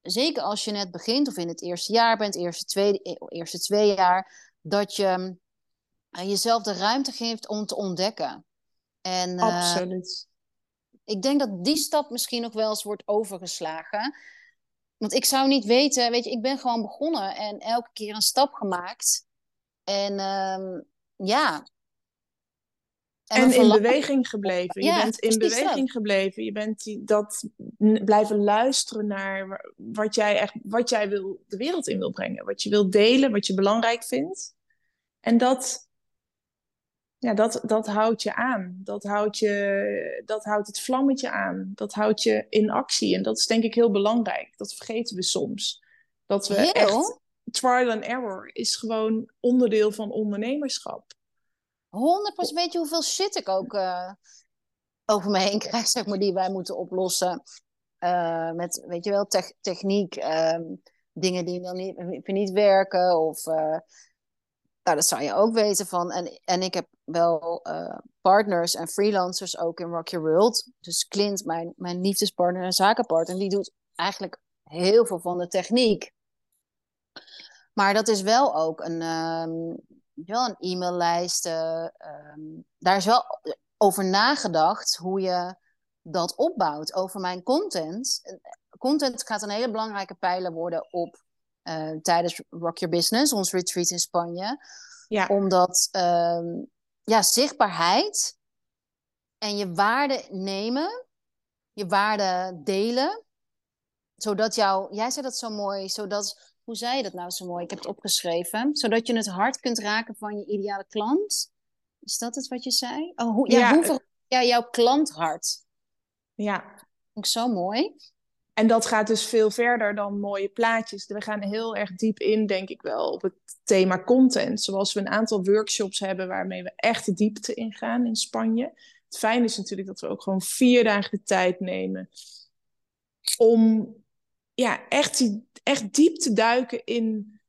Zeker als je net begint of in het eerste jaar bent, eerste, tweede, eerste twee jaar, dat je eh, jezelf de ruimte geeft om te ontdekken. En eh, Absoluut. ik denk dat die stap misschien nog wel eens wordt overgeslagen. Want ik zou niet weten, weet je, ik ben gewoon begonnen en elke keer een stap gemaakt. En ehm, ja. En, in beweging gebleven. Ja, je bent in beweging gebleven. Je bent die, dat blijven luisteren naar wa- wat jij, echt, wat jij wil, de wereld in wil brengen. Wat je wil delen, wat je belangrijk vindt. En dat, ja, dat, dat houdt je aan. Dat houdt, je, dat houdt het vlammetje aan. Dat houdt je in actie. En dat is denk ik heel belangrijk. Dat vergeten we soms. Dat we Heel. echt... Trial and error is gewoon onderdeel van ondernemerschap. 100% weet je hoeveel shit ik ook eh, over me heen krijg, zeg maar, die wij moeten oplossen. Eh, met, weet je wel, tech- techniek, ehm, dingen die dan niet, werken. Of, eh, nou, dat zou je ook weten van. En, en ik heb wel partners en freelancers ook in Rock Your World. Dus Clint, mijn, mijn liefdespartner en zakenpartner, die doet eigenlijk heel veel van de techniek. Maar dat is wel ook een, ehm, wel een e-maillijst. eh, ehm, daar is wel over nagedacht hoe je dat opbouwt. Over mijn content. Content gaat een hele belangrijke pijler worden op eh, tijdens Rock Your Business, ons retreat in Spanje. Ja, Omdat ehm, ja, zichtbaarheid en je waarde nemen, je waarde delen, zodat jouw, jij zei dat zo mooi, zodat, hoe zei je dat nou zo mooi? Ik heb het opgeschreven, zodat je het hart kunt raken van je ideale klant. Is dat het wat je zei? Oh, hoe, ja, Ja, hoe ver- ja, jouw klanthart. ja. Vond ik zo mooi. En dat gaat dus veel verder dan mooie plaatjes. We gaan heel erg diep in, denk ik wel, op het thema content. Zoals we een aantal workshops hebben waarmee we echt de diepte ingaan in Spanje. Het fijne is natuurlijk dat we ook gewoon vier dagen de tijd nemen om ja, echt, die, echt diep te duiken in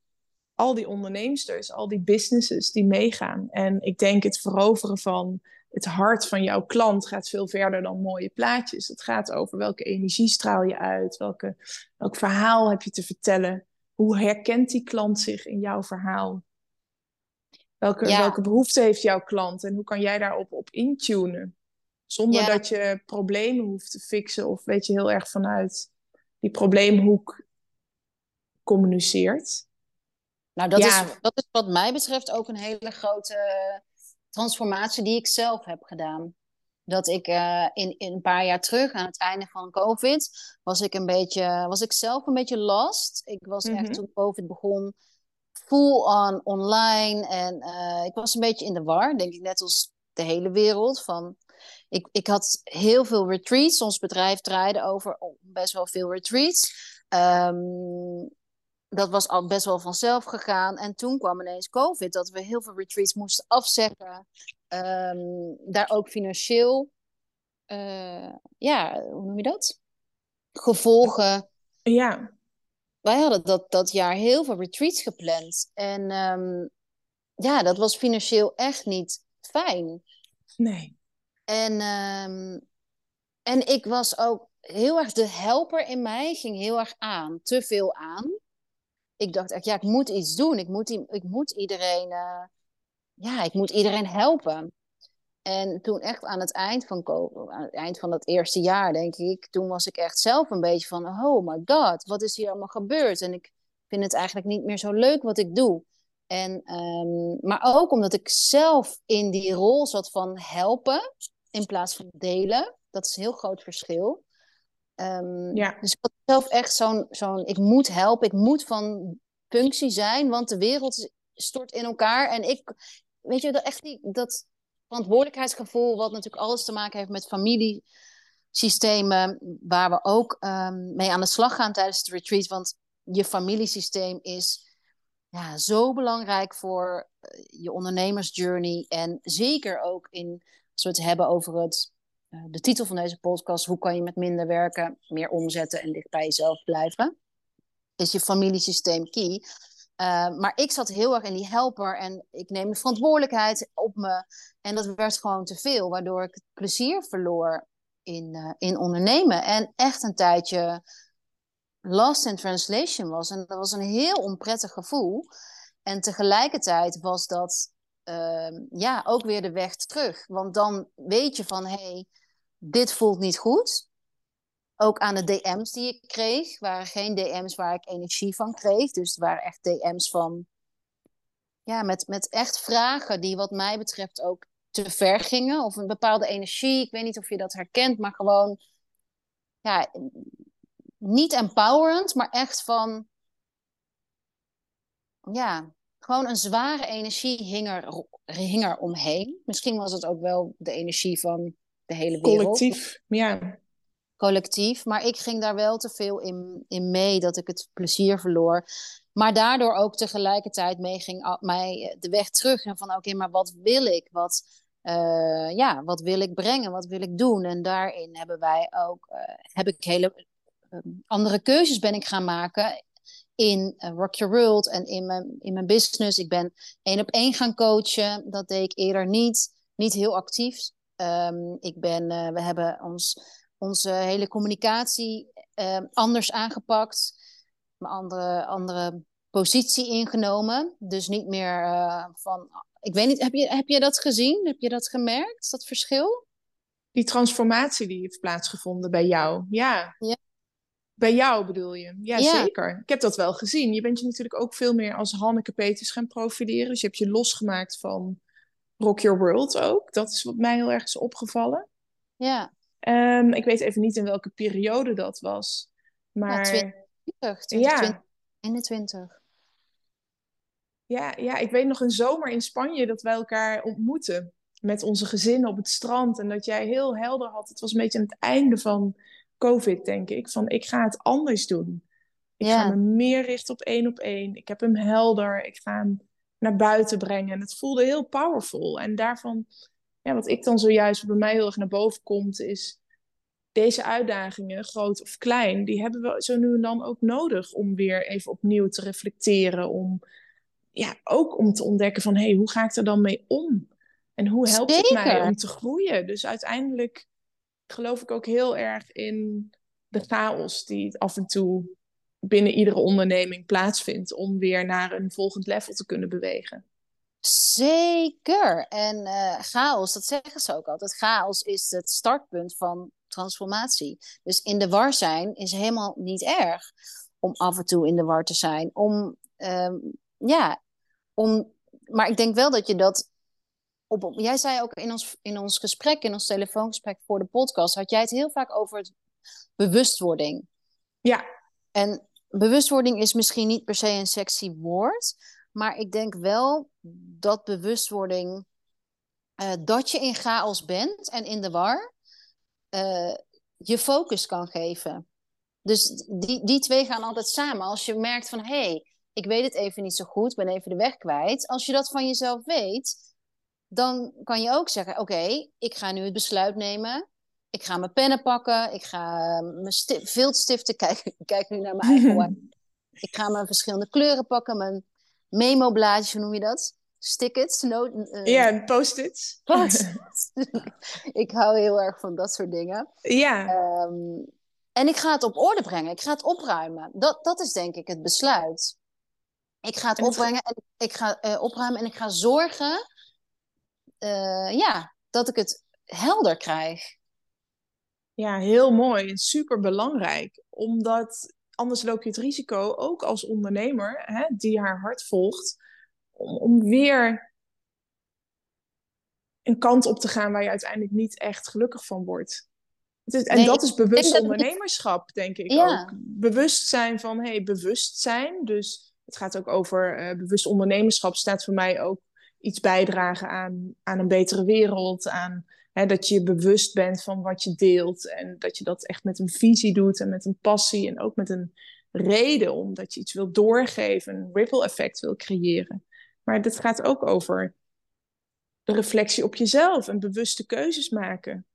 al die onderneemsters, al die businesses die meegaan. En ik denk het veroveren van het hart van jouw klant gaat veel verder dan mooie plaatjes. Het gaat over welke energie straal je uit, welke, welk verhaal heb je te vertellen. Hoe herkent die klant zich in jouw verhaal? Welke, Ja. welke behoefte heeft jouw klant en hoe kan jij daarop op intunen? Zonder Ja. dat je problemen hoeft te fixen of weet je heel erg vanuit die probleemhoek communiceert. Nou, dat, Ja. is, dat is wat mij betreft ook een hele grote transformatie die ik zelf heb gedaan. Dat ik eh, in, in een paar jaar terug, aan het einde van COVID, was ik een beetje, was ik zelf een beetje lost. Ik was Mhm. echt toen COVID begon, full on online. En eh, ik was een beetje in de war, denk ik, net als de hele wereld. Van, ik, ik had heel veel retreats. Ons bedrijf draaide over best wel veel retreats. Ehm, dat was al best wel vanzelf gegaan. En toen kwam ineens COVID, dat we heel veel retreats moesten afzeggen. Ehm, daar ook financieel, eh, ja, hoe noem je dat? Gevolgen. Ja, Wij hadden dat, dat jaar heel veel retreats gepland. En ehm, ja, dat was financieel echt niet fijn. nee. En, ehm, en ik was ook heel erg, de helper in mij ging heel erg aan, te veel aan. Ik dacht echt, ja, ik moet iets doen. Ik moet, ik moet iedereen, eh, ja, ik moet iedereen helpen. En toen echt aan het eind van, aan het eind van dat eerste jaar, denk ik, toen was ik echt zelf een beetje van, oh my god, wat is hier allemaal gebeurd? En ik vind het eigenlijk niet meer zo leuk wat ik doe. En, ehm, maar ook omdat ik zelf in die rol zat van helpen in plaats van delen. Dat is een heel groot verschil. Ehm, Ja. Dus ik had zelf echt zo'n, zo'n, ik moet helpen, ik moet van functie zijn, want de wereld stort in elkaar. En ik, weet je, dat, echt die, dat verantwoordelijkheidsgevoel, wat natuurlijk alles te maken heeft met familiesystemen, waar we ook um, mee aan de slag gaan tijdens het retreat. Want je familiesysteem is ja, zo belangrijk voor eh, je ondernemersjourney. En zeker ook in, als we het hebben over het, de titel van deze podcast, hoe kan je met minder werken, meer omzetten en dicht bij jezelf blijven, is je familiesysteem key. Uh, maar ik zat heel erg in die helper en ik neem de verantwoordelijkheid op me. En dat werd gewoon te veel, waardoor ik het plezier verloor in, uh, in ondernemen. En echt een tijdje lost in translation was. En dat was een heel onprettig gevoel. En tegelijkertijd was dat uh, ja, ook weer de weg terug. Want dan weet je van, hé, hey, dit voelt niet goed. Ook aan de DM's die ik kreeg, waren geen DM's waar ik energie van kreeg. Dus het waren echt DM's van, ja, met, met echt vragen die wat mij betreft ook te ver gingen. Of een bepaalde energie. Ik weet niet of je dat herkent, maar gewoon, ja, niet empowerend, maar echt van, ja, gewoon een zware energie hing er, hing er omheen. Misschien was het ook wel de energie van de hele wereld. Collectief, ja. Collectief, maar ik ging daar wel te veel in, in mee dat ik het plezier verloor. Maar daardoor ook tegelijkertijd mee ging mij de weg terug. En van oké, maar wat wil ik? Wat, uh, ja, wat wil ik brengen? Wat wil ik doen? En daarin hebben wij ook, uh, heb ik hele um, andere keuzes ben ik gaan maken in Rock Your World en in mijn, in mijn business. Ik ben één op één gaan coachen. Dat deed ik eerder niet. Niet heel actief. Um, ik ben, uh, we hebben ons, onze hele communicatie uh, anders aangepakt. Een andere, andere positie ingenomen. Dus niet meer uh, van. Ik weet niet, heb je, heb je dat gezien? Heb je dat gemerkt, dat verschil? Die transformatie die heeft plaatsgevonden bij jou. Ja. ja. Bij jou bedoel je? Ja, ja, zeker. Ik heb dat wel gezien. Je bent je natuurlijk ook veel meer als Hanneke Peters gaan profileren. Dus je hebt je losgemaakt van Rock Your World ook. Dat is wat mij heel erg is opgevallen. Ja. Um, ik weet even niet in welke periode dat was. Maar... Ja, 2020, 2021. Ja. Ja, ja, ik weet nog een zomer in Spanje dat wij elkaar ontmoetten. Met onze gezinnen op het strand. En dat jij heel helder had. Het was een beetje aan het einde van COVID, denk ik. Van ik ga het anders doen. Ik ja. ga me meer richten op één op één. Ik heb hem helder. Ik ga hem naar buiten brengen. En het voelde heel powerful. En daarvan, ja, wat ik dan zojuist bij mij heel erg naar boven komt, is deze uitdagingen, groot of klein, die hebben we zo nu en dan ook nodig om weer even opnieuw te reflecteren. Om ja, ook om te ontdekken van hé, hey, hoe ga ik er dan mee om? En hoe helpt Zeker. het mij om te groeien? Dus uiteindelijk geloof ik ook heel erg in de chaos die af en toe binnen iedere onderneming plaatsvindt om weer naar een volgend level te kunnen bewegen. Zeker. En uh, chaos, dat zeggen ze ook altijd. Chaos is het startpunt van transformatie. Dus in de war zijn is helemaal niet erg om af en toe in de war te zijn. Om, um, ja, om, maar ik denk wel dat je dat op, op, jij zei ook in ons, in ons gesprek, in ons telefoongesprek voor de podcast, had jij het heel vaak over het bewustwording. Ja. En bewustwording is misschien niet per se een sexy woord, maar ik denk wel dat bewustwording, uh, dat je in chaos bent en in de war, uh, je focus kan geven. Dus die, die twee gaan altijd samen. Als je merkt van, hé, hey, ik weet het even niet zo goed, ben even de weg kwijt. Als je dat van jezelf weet, dan kan je ook zeggen: Oké, ik ga nu het besluit nemen. Ik ga mijn pennen pakken. Ik ga mijn sti viltstiften. Kijk, ik kijk nu naar mijn eigen Ik ga mijn verschillende kleuren pakken. Mijn memo-blaadjes, hoe noem je dat? Stickets? No, uh, ja, post-its. Post ik hou heel erg van dat soort dingen. Ja. Um, en ik ga het op orde brengen. Ik ga het opruimen. Dat, dat is denk ik het besluit. Ik ga het en opbrengen en ik ga uh, opruimen en ik ga zorgen uh, ja, dat ik het helder krijg. Ja, heel mooi en super belangrijk. Omdat anders loop je het risico, ook als ondernemer hè, die haar hart volgt, om, om weer een kant op te gaan waar je uiteindelijk niet echt gelukkig van wordt. Is, en nee, dat is bewust ondernemerschap, denk ik ja. ook. Bewustzijn van, hé, hey, bewustzijn. Dus het gaat ook over uh, bewust ondernemerschap, staat voor mij ook iets bijdragen aan, aan een betere wereld. Aan hè, dat je bewust bent van wat je deelt. En dat je dat echt met een visie doet en met een passie. En ook met een reden omdat je iets wil doorgeven, een ripple effect wil creëren. Maar dit gaat ook over de reflectie op jezelf en bewuste keuzes maken.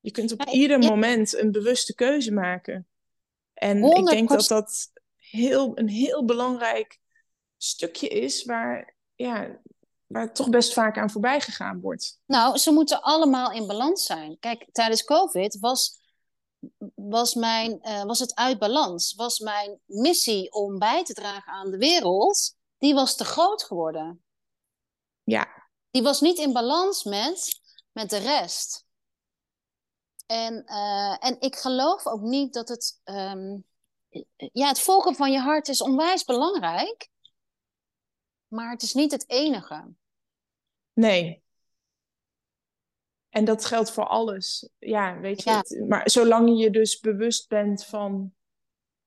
Je kunt op ieder moment een bewuste keuze maken. En ik denk dat dat heel, een heel belangrijk stukje is waar, ja, waar toch best vaak aan voorbij gegaan wordt. Nou, ze moeten allemaal in balans zijn. Kijk, tijdens COVID was, was, mijn, uh, was het uit balans. Was mijn missie om bij te dragen aan de wereld, die was te groot geworden. Ja. Die was niet in balans met, met de rest. En, uh, en ik geloof ook niet dat het. Um, ja, het volgen van je hart is onwijs belangrijk. Maar het is niet het enige. Nee. En dat geldt voor alles. Ja, weet je. Het, maar zolang je dus bewust bent van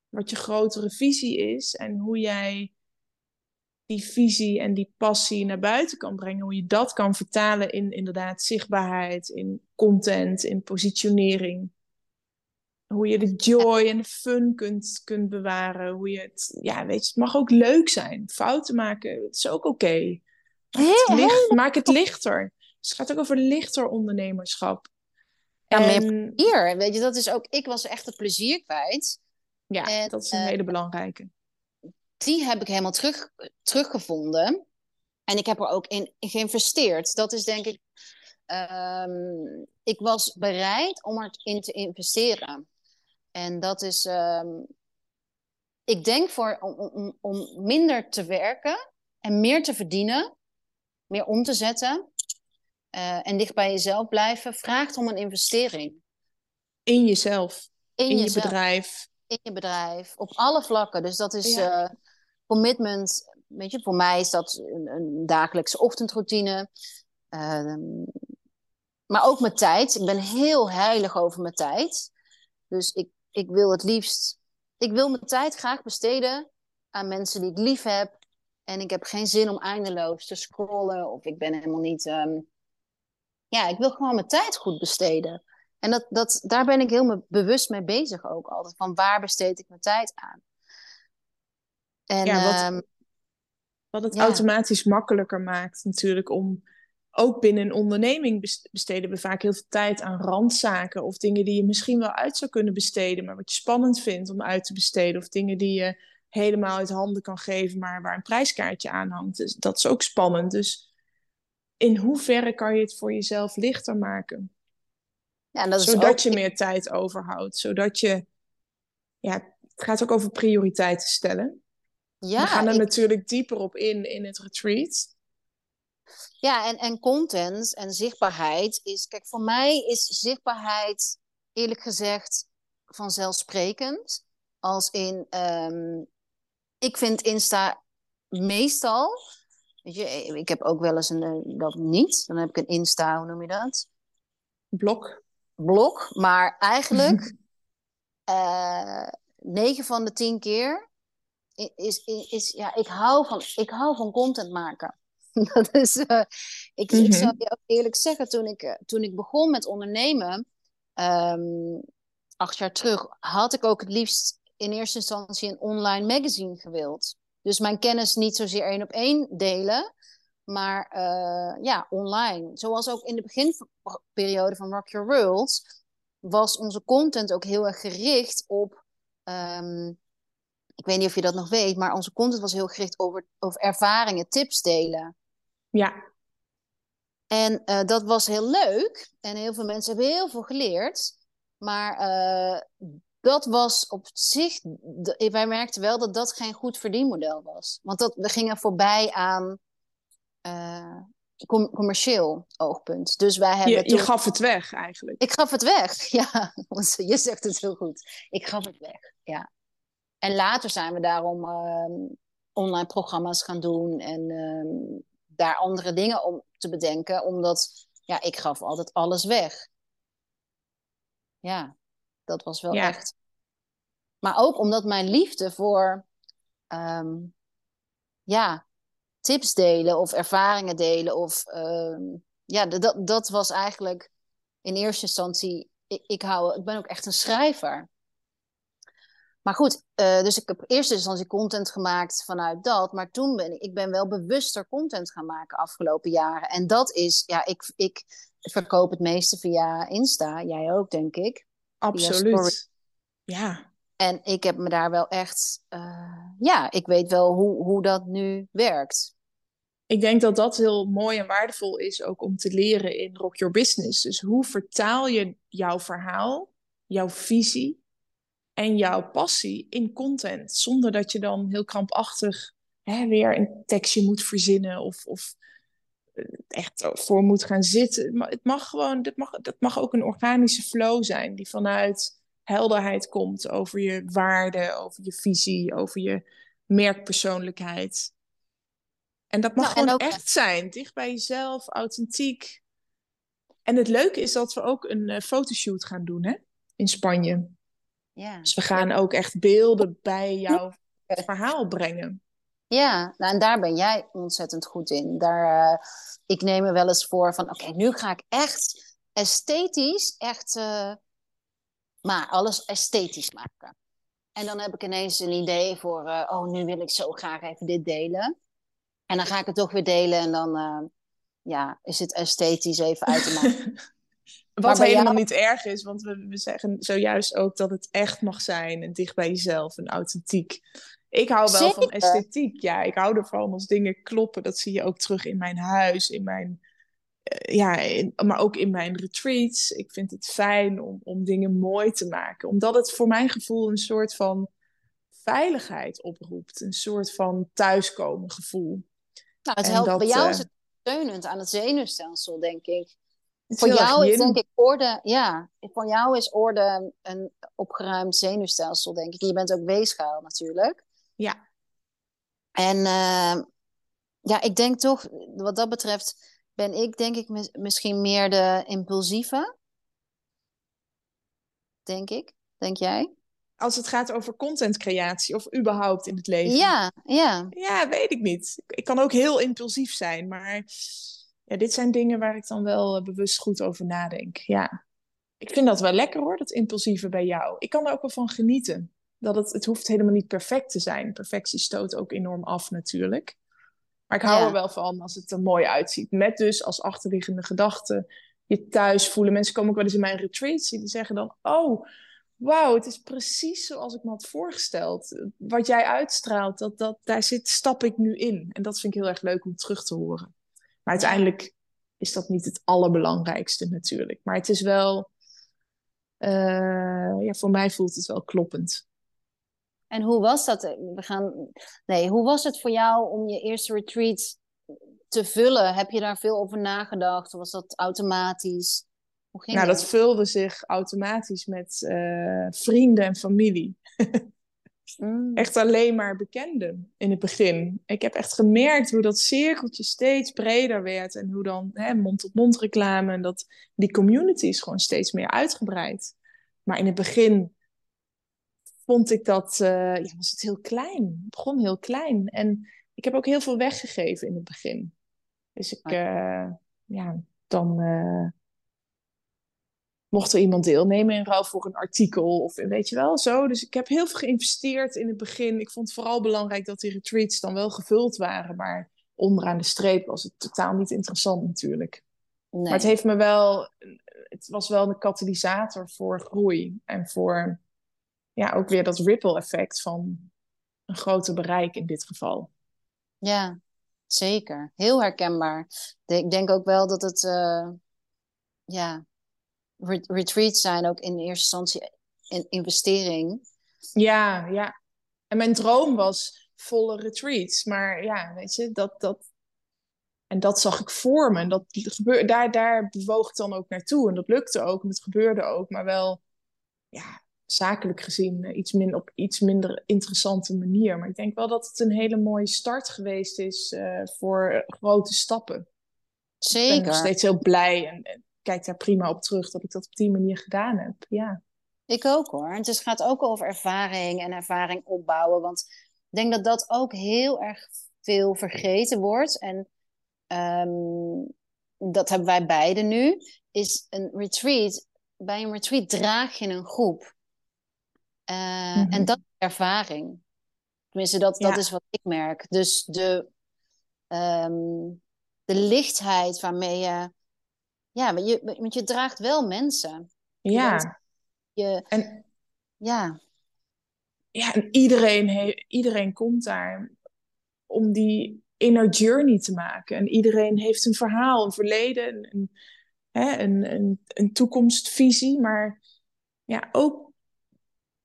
wat je grotere visie is en hoe jij die visie en die passie naar buiten kan brengen, hoe je dat kan vertalen in inderdaad zichtbaarheid, in content, in positionering. Hoe je de joy en de fun kunt, kunt bewaren. Hoe je het, ja, weet je, het mag ook leuk zijn. Fouten maken, het is ook oké. Maak, het lichter. Dus het gaat ook over lichter ondernemerschap. Ja, en... meer plezier. Weet je, dat is ook, ik was echt het plezier kwijt. Ja, dat is een uh, hele belangrijke. Die heb ik helemaal terug, teruggevonden. En ik heb er ook in, geïnvesteerd. Dat is denk ik. Um, ik was bereid om erin te investeren. En dat is. Um, ik denk voor, om, om, om minder te werken en meer te verdienen, meer om te zetten uh, en dicht bij jezelf blijven, vraagt om een investering. In jezelf, in, in je bedrijf. In je bedrijf, op alle vlakken. Dus dat is ja. uh, commitment. Weet je, voor mij is dat een, een dagelijkse ochtendroutine. Uh, maar ook mijn tijd. Ik ben heel heilig over mijn tijd. Dus ik, ik wil het liefst. Ik wil mijn tijd graag besteden aan mensen die ik lief heb. En ik heb geen zin om eindeloos te scrollen. Of ik ben helemaal niet. Um... Ja, ik wil gewoon mijn tijd goed besteden. En dat, dat, daar ben ik heel bewust mee bezig ook altijd. Van waar besteed ik mijn tijd aan? En, ja, wat, um... wat het ja. automatisch makkelijker maakt natuurlijk om... Ook binnen een onderneming besteden we vaak heel veel tijd aan randzaken. Of dingen die je misschien wel uit zou kunnen besteden. Maar wat je spannend vindt om uit te besteden. Of dingen die je helemaal uit handen kan geven, maar waar een prijskaartje aan hangt. Dus dat is ook spannend. Dus in hoeverre kan je het voor jezelf lichter maken? Ja, dat is zodat ook... je meer tijd overhoudt. Zodat je. Ja, het gaat ook over prioriteiten stellen. Ja, We gaan er natuurlijk dieper op in in het retreat. Ja, en, en content en zichtbaarheid is. Kijk, voor mij is zichtbaarheid eerlijk gezegd vanzelfsprekend. Als in um, ik vind Insta meestal. Weet je, ik heb ook wel eens een. Eh, dat niet. Dan heb ik een Insta, hoe noem je dat? Blok. Blok. Maar eigenlijk. uh, 9 van de 10 keer. Is, is, is, ja, ik hou van, ik hou van content maken. dat is, uh, ik, mm -hmm. ik zal je ook eerlijk zeggen, toen ik, toen ik begon met ondernemen, um, acht jaar terug, had ik ook het liefst in eerste instantie een online magazine gewild. Dus mijn kennis niet zozeer één op één delen, maar uh, ja, online. Zoals ook in de beginperiode van Rock Your World was onze content ook heel erg gericht op. Um, ik weet niet of je dat nog weet, maar onze content was heel gericht over, over ervaringen, tips delen. Ja. En uh, dat was heel leuk. En heel veel mensen hebben heel veel geleerd. Maar uh, dat was op zich, wij merkten wel dat dat geen goed verdienmodel was. Want dat, we gingen voorbij aan uh, com commercieel oogpunt. Dus wij hebben je, je gaf het weg eigenlijk. Ik gaf het weg, ja. Want je zegt het heel goed. Ik gaf het weg, ja. En later zijn we daarom uh, online programma's gaan doen en uh, daar andere dingen om te bedenken, omdat ja, ik gaf altijd alles weg. Ja, dat was wel ja. echt. Maar ook omdat mijn liefde voor, um, ja, tips delen of ervaringen delen. Of ehm, ja, dat, dat was eigenlijk in eerste instantie. Ik, ik, hou, ik ben ook echt een schrijver. Maar goed, uh, dus ik heb eerst instantie content gemaakt vanuit dat. Maar toen ben ik, ik ben wel bewuster content gaan maken afgelopen jaren. En dat is, ja, ik, ik verkoop het meeste via Insta. Jij ook, denk ik. Absoluut. Ja. En ik heb me daar wel echt, uh, ja, ik weet wel hoe, hoe dat nu werkt. Ik denk dat dat heel mooi en waardevol is ook om te leren in Rock Your Business. Dus hoe vertaal je jouw verhaal, jouw visie en jouw passie in content. Zonder dat je dan heel krampachtig hè, weer een tekstje moet verzinnen of, of eh, echt voor moet gaan zitten. Het mag gewoon, dat mag, dat mag ook een organische flow zijn die vanuit helderheid komt over je waarde, over je visie, over je merkpersoonlijkheid. En dat mag nou, gewoon echt zijn, dicht bij jezelf, authentiek. En het leuke is dat we ook een uh, fotoshoot gaan doen hè? in Spanje. Ja. Dus we gaan ook echt beelden bij jouw verhaal brengen. Ja, nou, en daar ben jij ontzettend goed in. Daar, uh, ik neem me wel eens voor van, oké, nu ga ik echt esthetisch, echt, uh, maar alles esthetisch maken. En dan heb ik ineens een idee voor, uh, oh, nu wil ik zo graag even dit delen. En dan ga ik het toch weer delen en dan, ja, is het esthetisch even uit te maken. Wat helemaal niet erg is, want we, we zeggen zojuist ook dat het echt mag zijn en dicht bij jezelf en authentiek. Ik hou wel van esthetiek. Ja, ik hou ervan als dingen kloppen. Dat zie je ook terug in mijn huis, in mijn, uh, ja, maar ook in mijn retreats. Ik vind het fijn om, om dingen mooi te maken, omdat het voor mijn gevoel een soort van veiligheid oproept, een soort van thuiskomen gevoel. Nou, het helpt bij jou uh, is het steunend aan het zenuwstelsel, denk ik. Voor jou is denk ik orde, ja, voor jou is orde een opgeruimd zenuwstelsel, denk ik. je bent ook weegschaal natuurlijk. Ja. En uh, ja, ik denk toch, wat dat betreft, ben ik denk ik misschien meer de impulsieve. Denk ik. Denk jij? Als het gaat over contentcreatie of überhaupt in het leven. Ja, ja. Ja, weet ik niet. Ik kan ook heel impulsief zijn, maar ja, dit zijn dingen waar ik dan wel eh, bewust goed over nadenk. Ja. Ik vind dat wel lekker hoor, dat impulsieve bij jou. Ik kan er ook wel van genieten. Dat het, het hoeft helemaal niet perfect te zijn. Perfectie stoot ook enorm af natuurlijk. Maar ik hou er wel van als het er mooi uitziet. Met dus als achterliggende gedachte je thuis voelen. Mensen komen ook wel eens in mijn retreats die zeggen dan... Oh, wauw, het is precies zoals ik me had voorgesteld. Wat jij uitstraalt, dat, dat, daar zit, stap ik nu in. En dat vind ik heel erg leuk om terug te horen. Maar uiteindelijk is dat niet het allerbelangrijkste natuurlijk. Maar het is wel, uh, ja, voor mij voelt het wel kloppend. En hoe was dat? We gaan, nee, hoe was het voor jou om je eerste retreat te vullen? Heb je daar veel over nagedacht? Was dat automatisch? Hoe ging nou, dat? dat vulde zich automatisch met uh, vrienden en familie. Mm. Echt alleen maar bekenden in het begin. Ik heb echt gemerkt hoe dat cirkeltje steeds breder werd. En hoe dan mond-tot-mond reclame. En dat die community is gewoon steeds meer uitgebreid. Maar in het begin vond ik dat, uh, ja, was het heel klein. Het begon heel klein. En ik heb ook heel veel weggegeven in het begin. Dus ik, uh, ja, dan uh, mocht er iemand deelnemen in ruil voor een artikel of weet je wel, zo. Dus ik heb heel veel geïnvesteerd in het begin. Ik vond het vooral belangrijk dat die retreats dan wel gevuld waren, maar onderaan de streep was het totaal niet interessant natuurlijk. Nee. Maar het heeft me wel, het was wel een katalysator voor groei en voor ja, ook weer dat ripple effect van een groter bereik in dit geval. Ja, zeker. Heel herkenbaar. Ik denk ook wel dat het, uh, ja, retreats zijn ook in eerste instantie een investering. Ja, ja. En mijn droom was volle retreats. Maar ja, weet je, dat, dat, en dat zag ik voor me. En dat daar, daar bewoog ik dan ook naartoe. En dat lukte ook en het gebeurde ook. Maar wel, ja, zakelijk gezien eh, iets min, op iets minder interessante manier. Maar ik denk wel dat het een hele mooie start geweest is uh, voor grote stappen. Zeker. Ik ben nog steeds heel blij en, en, kijk daar prima op terug dat ik dat op die manier gedaan heb. Ja. Ik ook hoor. Het is, gaat ook over ervaring en ervaring opbouwen. Want ik denk dat dat ook heel erg veel vergeten wordt. En ehm, dat hebben wij beide nu. Is een retreat. Bij een retreat draag je een groep. Uh, En Mhm. dat is ervaring. Tenminste, dat, dat is wat ik merk. Dus de, ehm, de lichtheid waarmee je. Ja, want je, want je draagt wel mensen. Ja, Je, en, ja, ja, en iedereen, he- iedereen komt daar om die inner journey te maken. En iedereen heeft een verhaal, een verleden, een, een, een, een toekomstvisie, maar ja, ook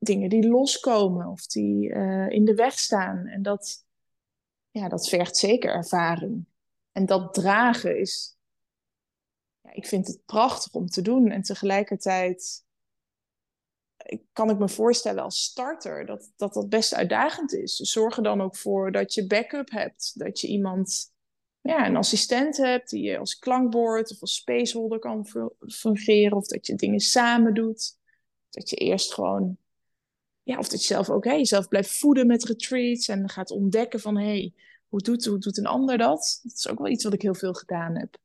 dingen die loskomen of die eh, in de weg staan. En dat, ja, dat vergt zeker ervaring. En dat dragen is, ja, ik vind het prachtig om te doen. En tegelijkertijd ik- kan ik me voorstellen als starter dat, dat dat best uitdagend is. Dus zorg er dan ook voor dat je backup hebt. Dat je iemand, ja, een assistent hebt die je als klankbord of als spaceholder kan fu- fungeren. Of dat je dingen samen doet. Dat je eerst gewoon, ja, of dat je zelf ook hè, jezelf blijft voeden met retreats. En gaat ontdekken van, hé, hey, hoe, doet, hoe doet een ander dat? Dat is ook wel iets wat ik heel veel gedaan heb.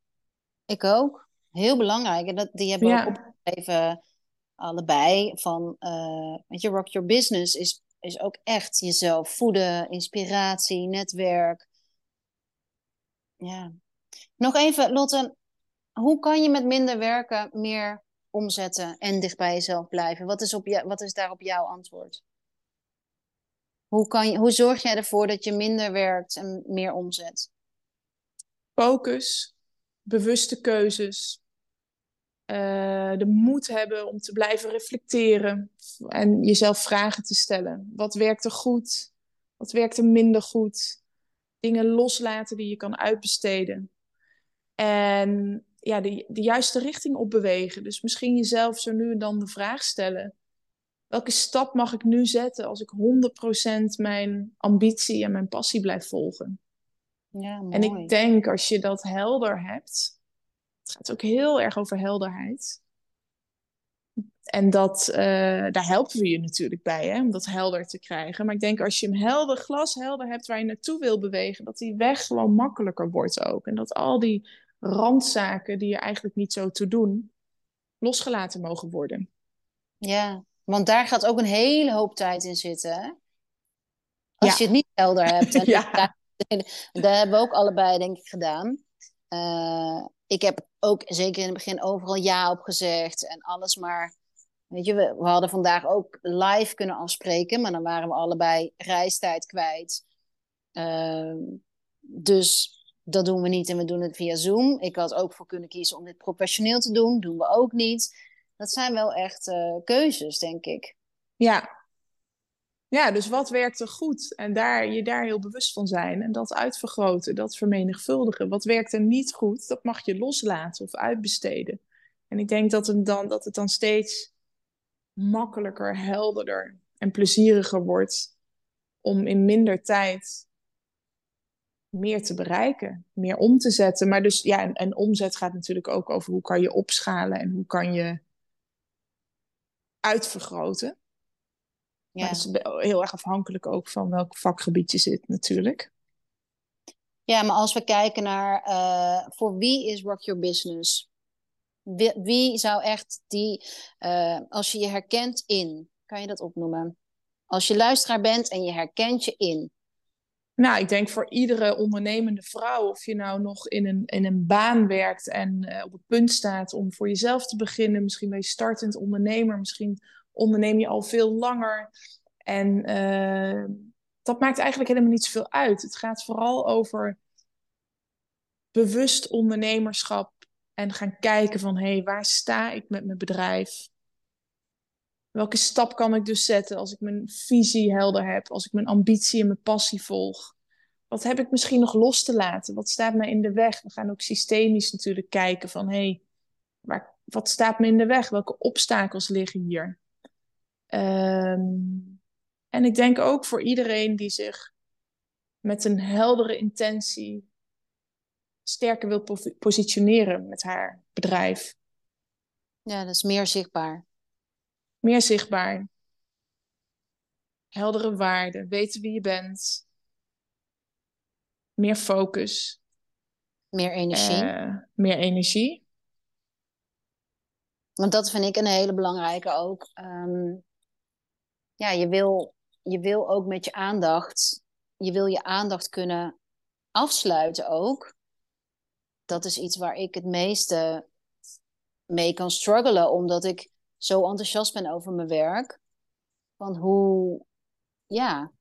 ik ook. Heel belangrijk. En dat, die hebben we ook Ja, opgeschreven, allebei. Van, weet je, Rock Your Business is, is ook echt jezelf voeden, inspiratie, netwerk. Ja. Nog even, Lotte, hoe kan je met minder werken meer omzetten en dicht bij jezelf blijven? Wat is, op jou, wat is daarop jouw antwoord? Hoe, kan je, hoe zorg jij ervoor dat je minder werkt en meer omzet? focus, bewuste keuzes. eh, de moed hebben om te blijven reflecteren en jezelf vragen te stellen. Wat werkt er goed? Wat werkt er minder goed? Dingen loslaten die je kan uitbesteden. En ja, de, de juiste richting opbewegen. Dus misschien jezelf zo nu en dan de vraag stellen. Welke stap mag ik nu zetten als ik 100% mijn ambitie en mijn passie blijf volgen? Ja, En ik denk als je dat helder hebt, het gaat ook heel erg over helderheid. En dat, eh, daar helpen we je natuurlijk bij, hè, om dat helder te krijgen. Maar ik denk als je hem helder, glashelder hebt waar je naartoe wil bewegen, dat die weg gewoon makkelijker wordt ook. En dat al die randzaken die er eigenlijk niet zo toe doen, losgelaten mogen worden. Ja, want daar gaat ook een hele hoop tijd in zitten, hè? Als Ja, je het niet helder hebt. En ja, daar, daar hebben we ook allebei, denk ik, gedaan. Eh, ik heb ook zeker in het begin overal ja op gezegd en alles maar. Weet je, we, we hadden vandaag ook live kunnen afspreken, maar dan waren we allebei reistijd kwijt. Ehm, dus dat doen we niet en we doen het via Zoom. Ik had ook voor kunnen kiezen om dit professioneel te doen, doen we ook niet. Dat zijn wel echt eh, keuzes, denk ik. ja. Ja, dus wat werkt er goed? En daar, je daar heel bewust van zijn. En dat uitvergroten, dat vermenigvuldigen. Wat werkt er niet goed, dat mag je loslaten of uitbesteden. En ik denk dat het dan, dat het dan steeds makkelijker, helderder en plezieriger wordt om in minder tijd meer te bereiken, meer om te zetten. Maar dus ja, en, en omzet gaat natuurlijk ook over hoe kan je opschalen en hoe kan je uitvergroten. Maar dat Ja. is heel erg afhankelijk ook van welk vakgebied je zit natuurlijk. Ja, maar als we kijken naar eh, voor wie is Rock Your Business? Wie, wie zou echt die, eh, als je je herkent in, kan je dat opnoemen? Als je luisteraar bent en je herkent je in. Nou, ik denk voor iedere ondernemende vrouw, of je nou nog in een, in een baan werkt en eh, op het punt staat om voor jezelf te beginnen, misschien ben je startend ondernemer, misschien onderneem je al veel langer. En eh, dat maakt eigenlijk helemaal niet zoveel uit. Het gaat vooral over bewust ondernemerschap en gaan kijken van hé, hey, waar sta ik met mijn bedrijf? Welke stap kan ik dus zetten als ik mijn visie helder heb, als ik mijn ambitie en mijn passie volg? Wat heb ik misschien nog los te laten? Wat staat me in de weg? We gaan ook systemisch natuurlijk kijken van hé, hey, wat staat me in de weg? Welke obstakels liggen hier? Ehm, en ik denk ook voor iedereen die zich met een heldere intentie sterker wil po- positioneren met haar bedrijf. Ja, dat is meer zichtbaar. Meer zichtbaar. Heldere waarden. Weten wie je bent. meer focus. Meer energie. Uh, meer energie. Want dat vind ik een hele belangrijke ook. Um, ja, je wil, je wil ook met je aandacht, je wil je aandacht kunnen afsluiten ook. Dat is iets waar ik het meeste mee kan struggelen, omdat ik zo enthousiast ben over mijn werk. Van hoe, ja.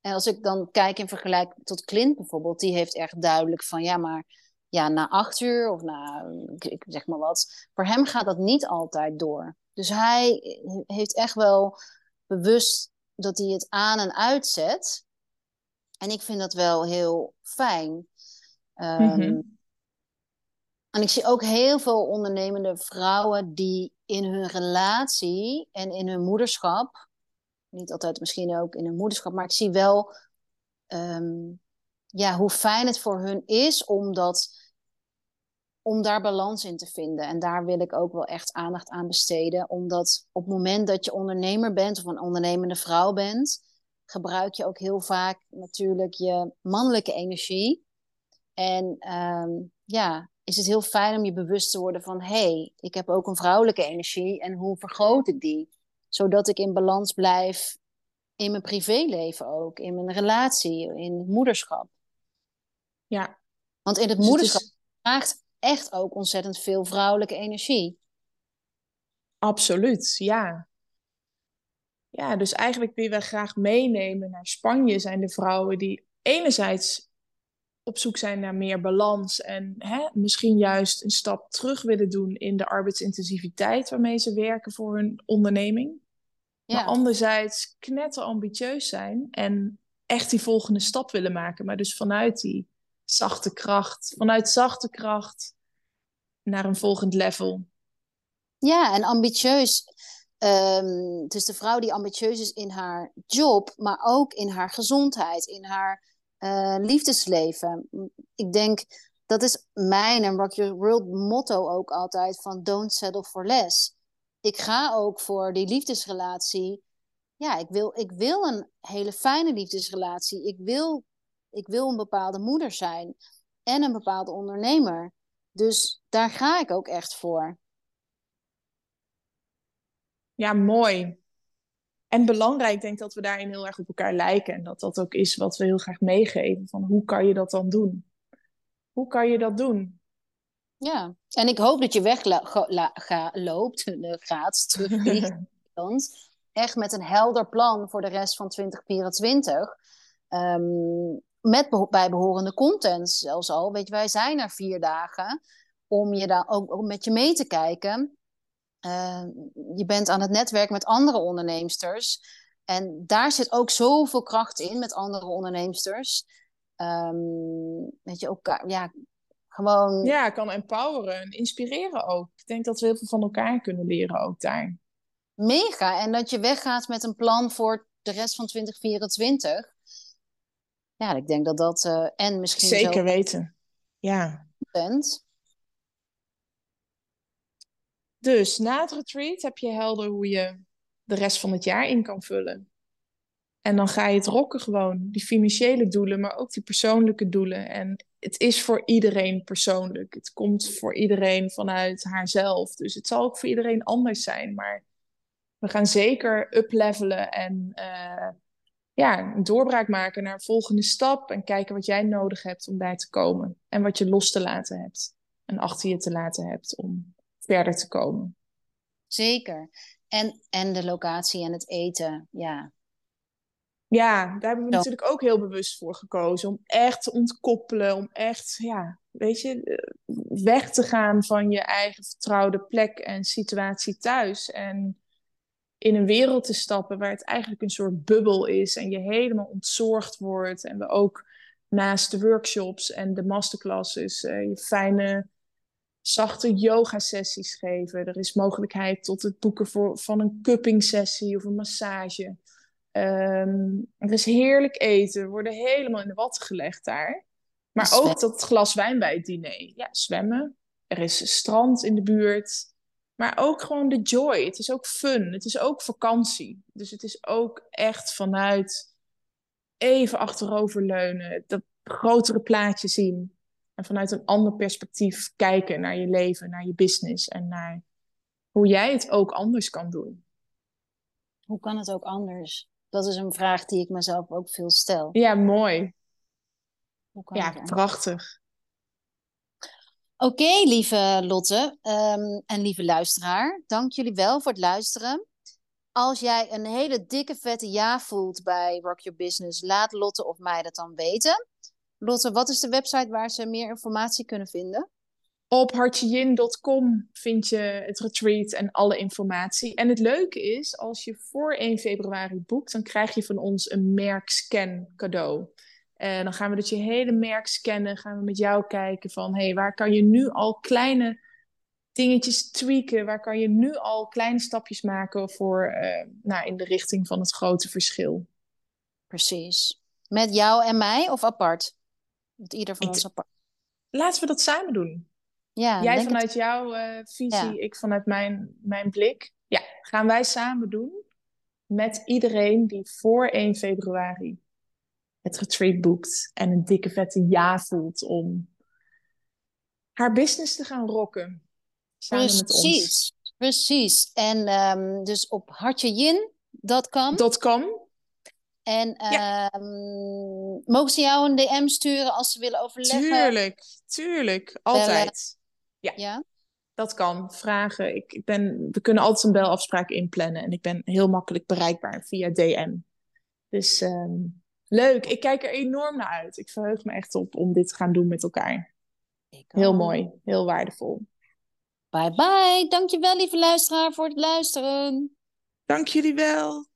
En als ik dan kijk in vergelijking tot Clint bijvoorbeeld, die heeft echt duidelijk van ja, maar ja, na acht uur of na, ik zeg maar wat. Voor hem gaat dat niet altijd door. Dus hij heeft echt wel bewust dat hij het aan en uitzet. En ik vind dat wel heel fijn. Um, En ik zie ook heel veel ondernemende vrouwen die in hun relatie en in hun moederschap, niet altijd misschien ook in hun moederschap, maar ik zie wel um, ja, hoe fijn het voor hun is om, dat, om daar balans in te vinden. En daar wil ik ook wel echt aandacht aan besteden. Omdat op het moment dat je ondernemer bent of een ondernemende vrouw bent, gebruik je ook heel vaak natuurlijk je mannelijke energie. En um, ja, is het heel fijn om je bewust te worden van: hé, hey, ik heb ook een vrouwelijke energie en hoe vergroot ik die? Zodat ik in balans blijf in mijn privéleven ook, in mijn relatie, in het moederschap. Ja. Want in het dus moederschap het is... vraagt echt ook ontzettend veel vrouwelijke energie. Absoluut, ja. Ja, dus eigenlijk wie we graag meenemen naar Spanje zijn de vrouwen die enerzijds op zoek zijn naar meer balans en hè, misschien juist een stap terug willen doen in de arbeidsintensiviteit waarmee ze werken voor hun onderneming. Ja. Maar anderzijds knetter ambitieus zijn en echt die volgende stap willen maken, maar dus vanuit die zachte kracht, vanuit zachte kracht naar een volgend level. Ja, en ambitieus. Um, dus de vrouw die ambitieus is in haar job, maar ook in haar gezondheid, in haar uh, liefdesleven. Ik denk, dat is mijn en Rock Your World motto ook altijd van don't settle for less. Ik ga ook voor die liefdesrelatie. Ja, ik wil, ik wil een hele fijne liefdesrelatie. Ik wil, ik wil een bepaalde moeder zijn en een bepaalde ondernemer. Dus daar ga ik ook echt voor. Ja, mooi. En belangrijk, denk ik dat we daarin heel erg op elkaar lijken. En dat dat ook is wat we heel graag meegeven. Van hoe kan je dat dan doen? Hoe kan je dat doen? Ja, en ik hoop dat je wegloopt, gaat, terugvliegt. echt met een helder plan voor de rest van 2024. Um, ehm, met bijbehorende content zelfs al. Weet je, wij zijn er vier dagen om je daar ook, ook met je mee te kijken. Uh, je bent aan het netwerk met andere onderneemsters. En daar zit ook zoveel kracht in met andere onderneemsters. Um, weet je, ook ja, gewoon. Ja, kan empoweren en inspireren ook. Ik denk dat we heel veel van elkaar kunnen leren ook daar. Mega. En dat je weggaat met een plan voor de rest van 2024. Ja, ik denk dat dat. Uh, en misschien. Zeker weten. Ja. Bent. Dus na het retreat heb je helder hoe je de rest van het jaar in kan vullen. En dan ga je het rocken gewoon. Die financiële doelen, maar ook die persoonlijke doelen. En het is voor iedereen persoonlijk. Het komt voor iedereen vanuit haarzelf. Dus het zal ook voor iedereen anders zijn. Maar we gaan zeker uplevelen en uh, ja, een doorbraak maken naar een volgende stap. En kijken wat jij nodig hebt om bij te komen. En wat je los te laten hebt. En achter je te laten hebt om verder te komen. Zeker. En, en de locatie en het eten, ja. Ja, daar hebben we natuurlijk ook heel bewust voor gekozen. Om echt te ontkoppelen, om echt, ja, weet je, eh, weg te gaan van je eigen vertrouwde plek en situatie thuis. En in een wereld te stappen waar het eigenlijk een soort bubbel is en je helemaal ontzorgd wordt. En we ook naast de workshops en de masterclasses uh, je fijne zachte yoga-sessies geven. Er is mogelijkheid tot het boeken voor, van een cupping-sessie of een massage. Ehm, er is heerlijk eten. We worden helemaal in de watten gelegd daar. Maar ook dat glas wijn bij het diner. Ja, zwemmen. Er is strand in de buurt. Maar ook gewoon de joy. Het is ook fun. Het is ook vakantie. Dus het is ook echt vanuit even achteroverleunen. Dat grotere plaatje zien. En vanuit een ander perspectief kijken naar je leven, naar je business en naar hoe jij het ook anders kan doen. Hoe kan het ook anders? Dat is een vraag die ik mezelf ook veel stel. Ja, mooi. Hoe kan Ja, prachtig. Oké, lieve Lotte ehm, en lieve luisteraar, dank jullie wel voor het luisteren. Als jij een hele dikke vette ja voelt bij Rock Your Business, laat Lotte of mij dat dan weten. Lotte, wat is de website waar ze meer informatie kunnen vinden? Op hartjejin.com vind je het retreat en alle informatie. En het leuke is, als je voor 1 februari boekt, dan krijg je van ons een merkscan cadeau. En dan gaan we dus je hele merk scannen, gaan we met jou kijken van, hé, hey, waar kan je nu al kleine dingetjes tweaken? Waar kan je nu al kleine stapjes maken voor, uh, nou, in de richting van het grote verschil? Precies. Met jou en mij of apart? Met ieder van Ik- ons apart. Laten we dat samen doen. Ja, Jij het- vanuit jouw eh, visie, Ja. ik vanuit mijn, mijn blik. Ja, gaan wij samen doen met iedereen die voor 1 februari het retreat boekt en een dikke vette ja voelt om haar business te gaan rocken. Samen met ons. Precies, precies. En ehm, dus op hartjejin.com. .com. En ehm, mogen ze jou een DM sturen als ze willen overleggen? Tuurlijk, tuurlijk. Altijd. Ja? Dat kan. Vragen. Ik, ik ben, we kunnen altijd een belafspraak inplannen. En ik ben heel makkelijk bereikbaar via DM. Dus ehm, leuk. Ik kijk er enorm naar uit. Ik verheug me echt op om dit te gaan doen met elkaar. Ik Heel mooi. Heel waardevol. Bye bye. Dankjewel lieve luisteraar voor het luisteren. Dank jullie wel.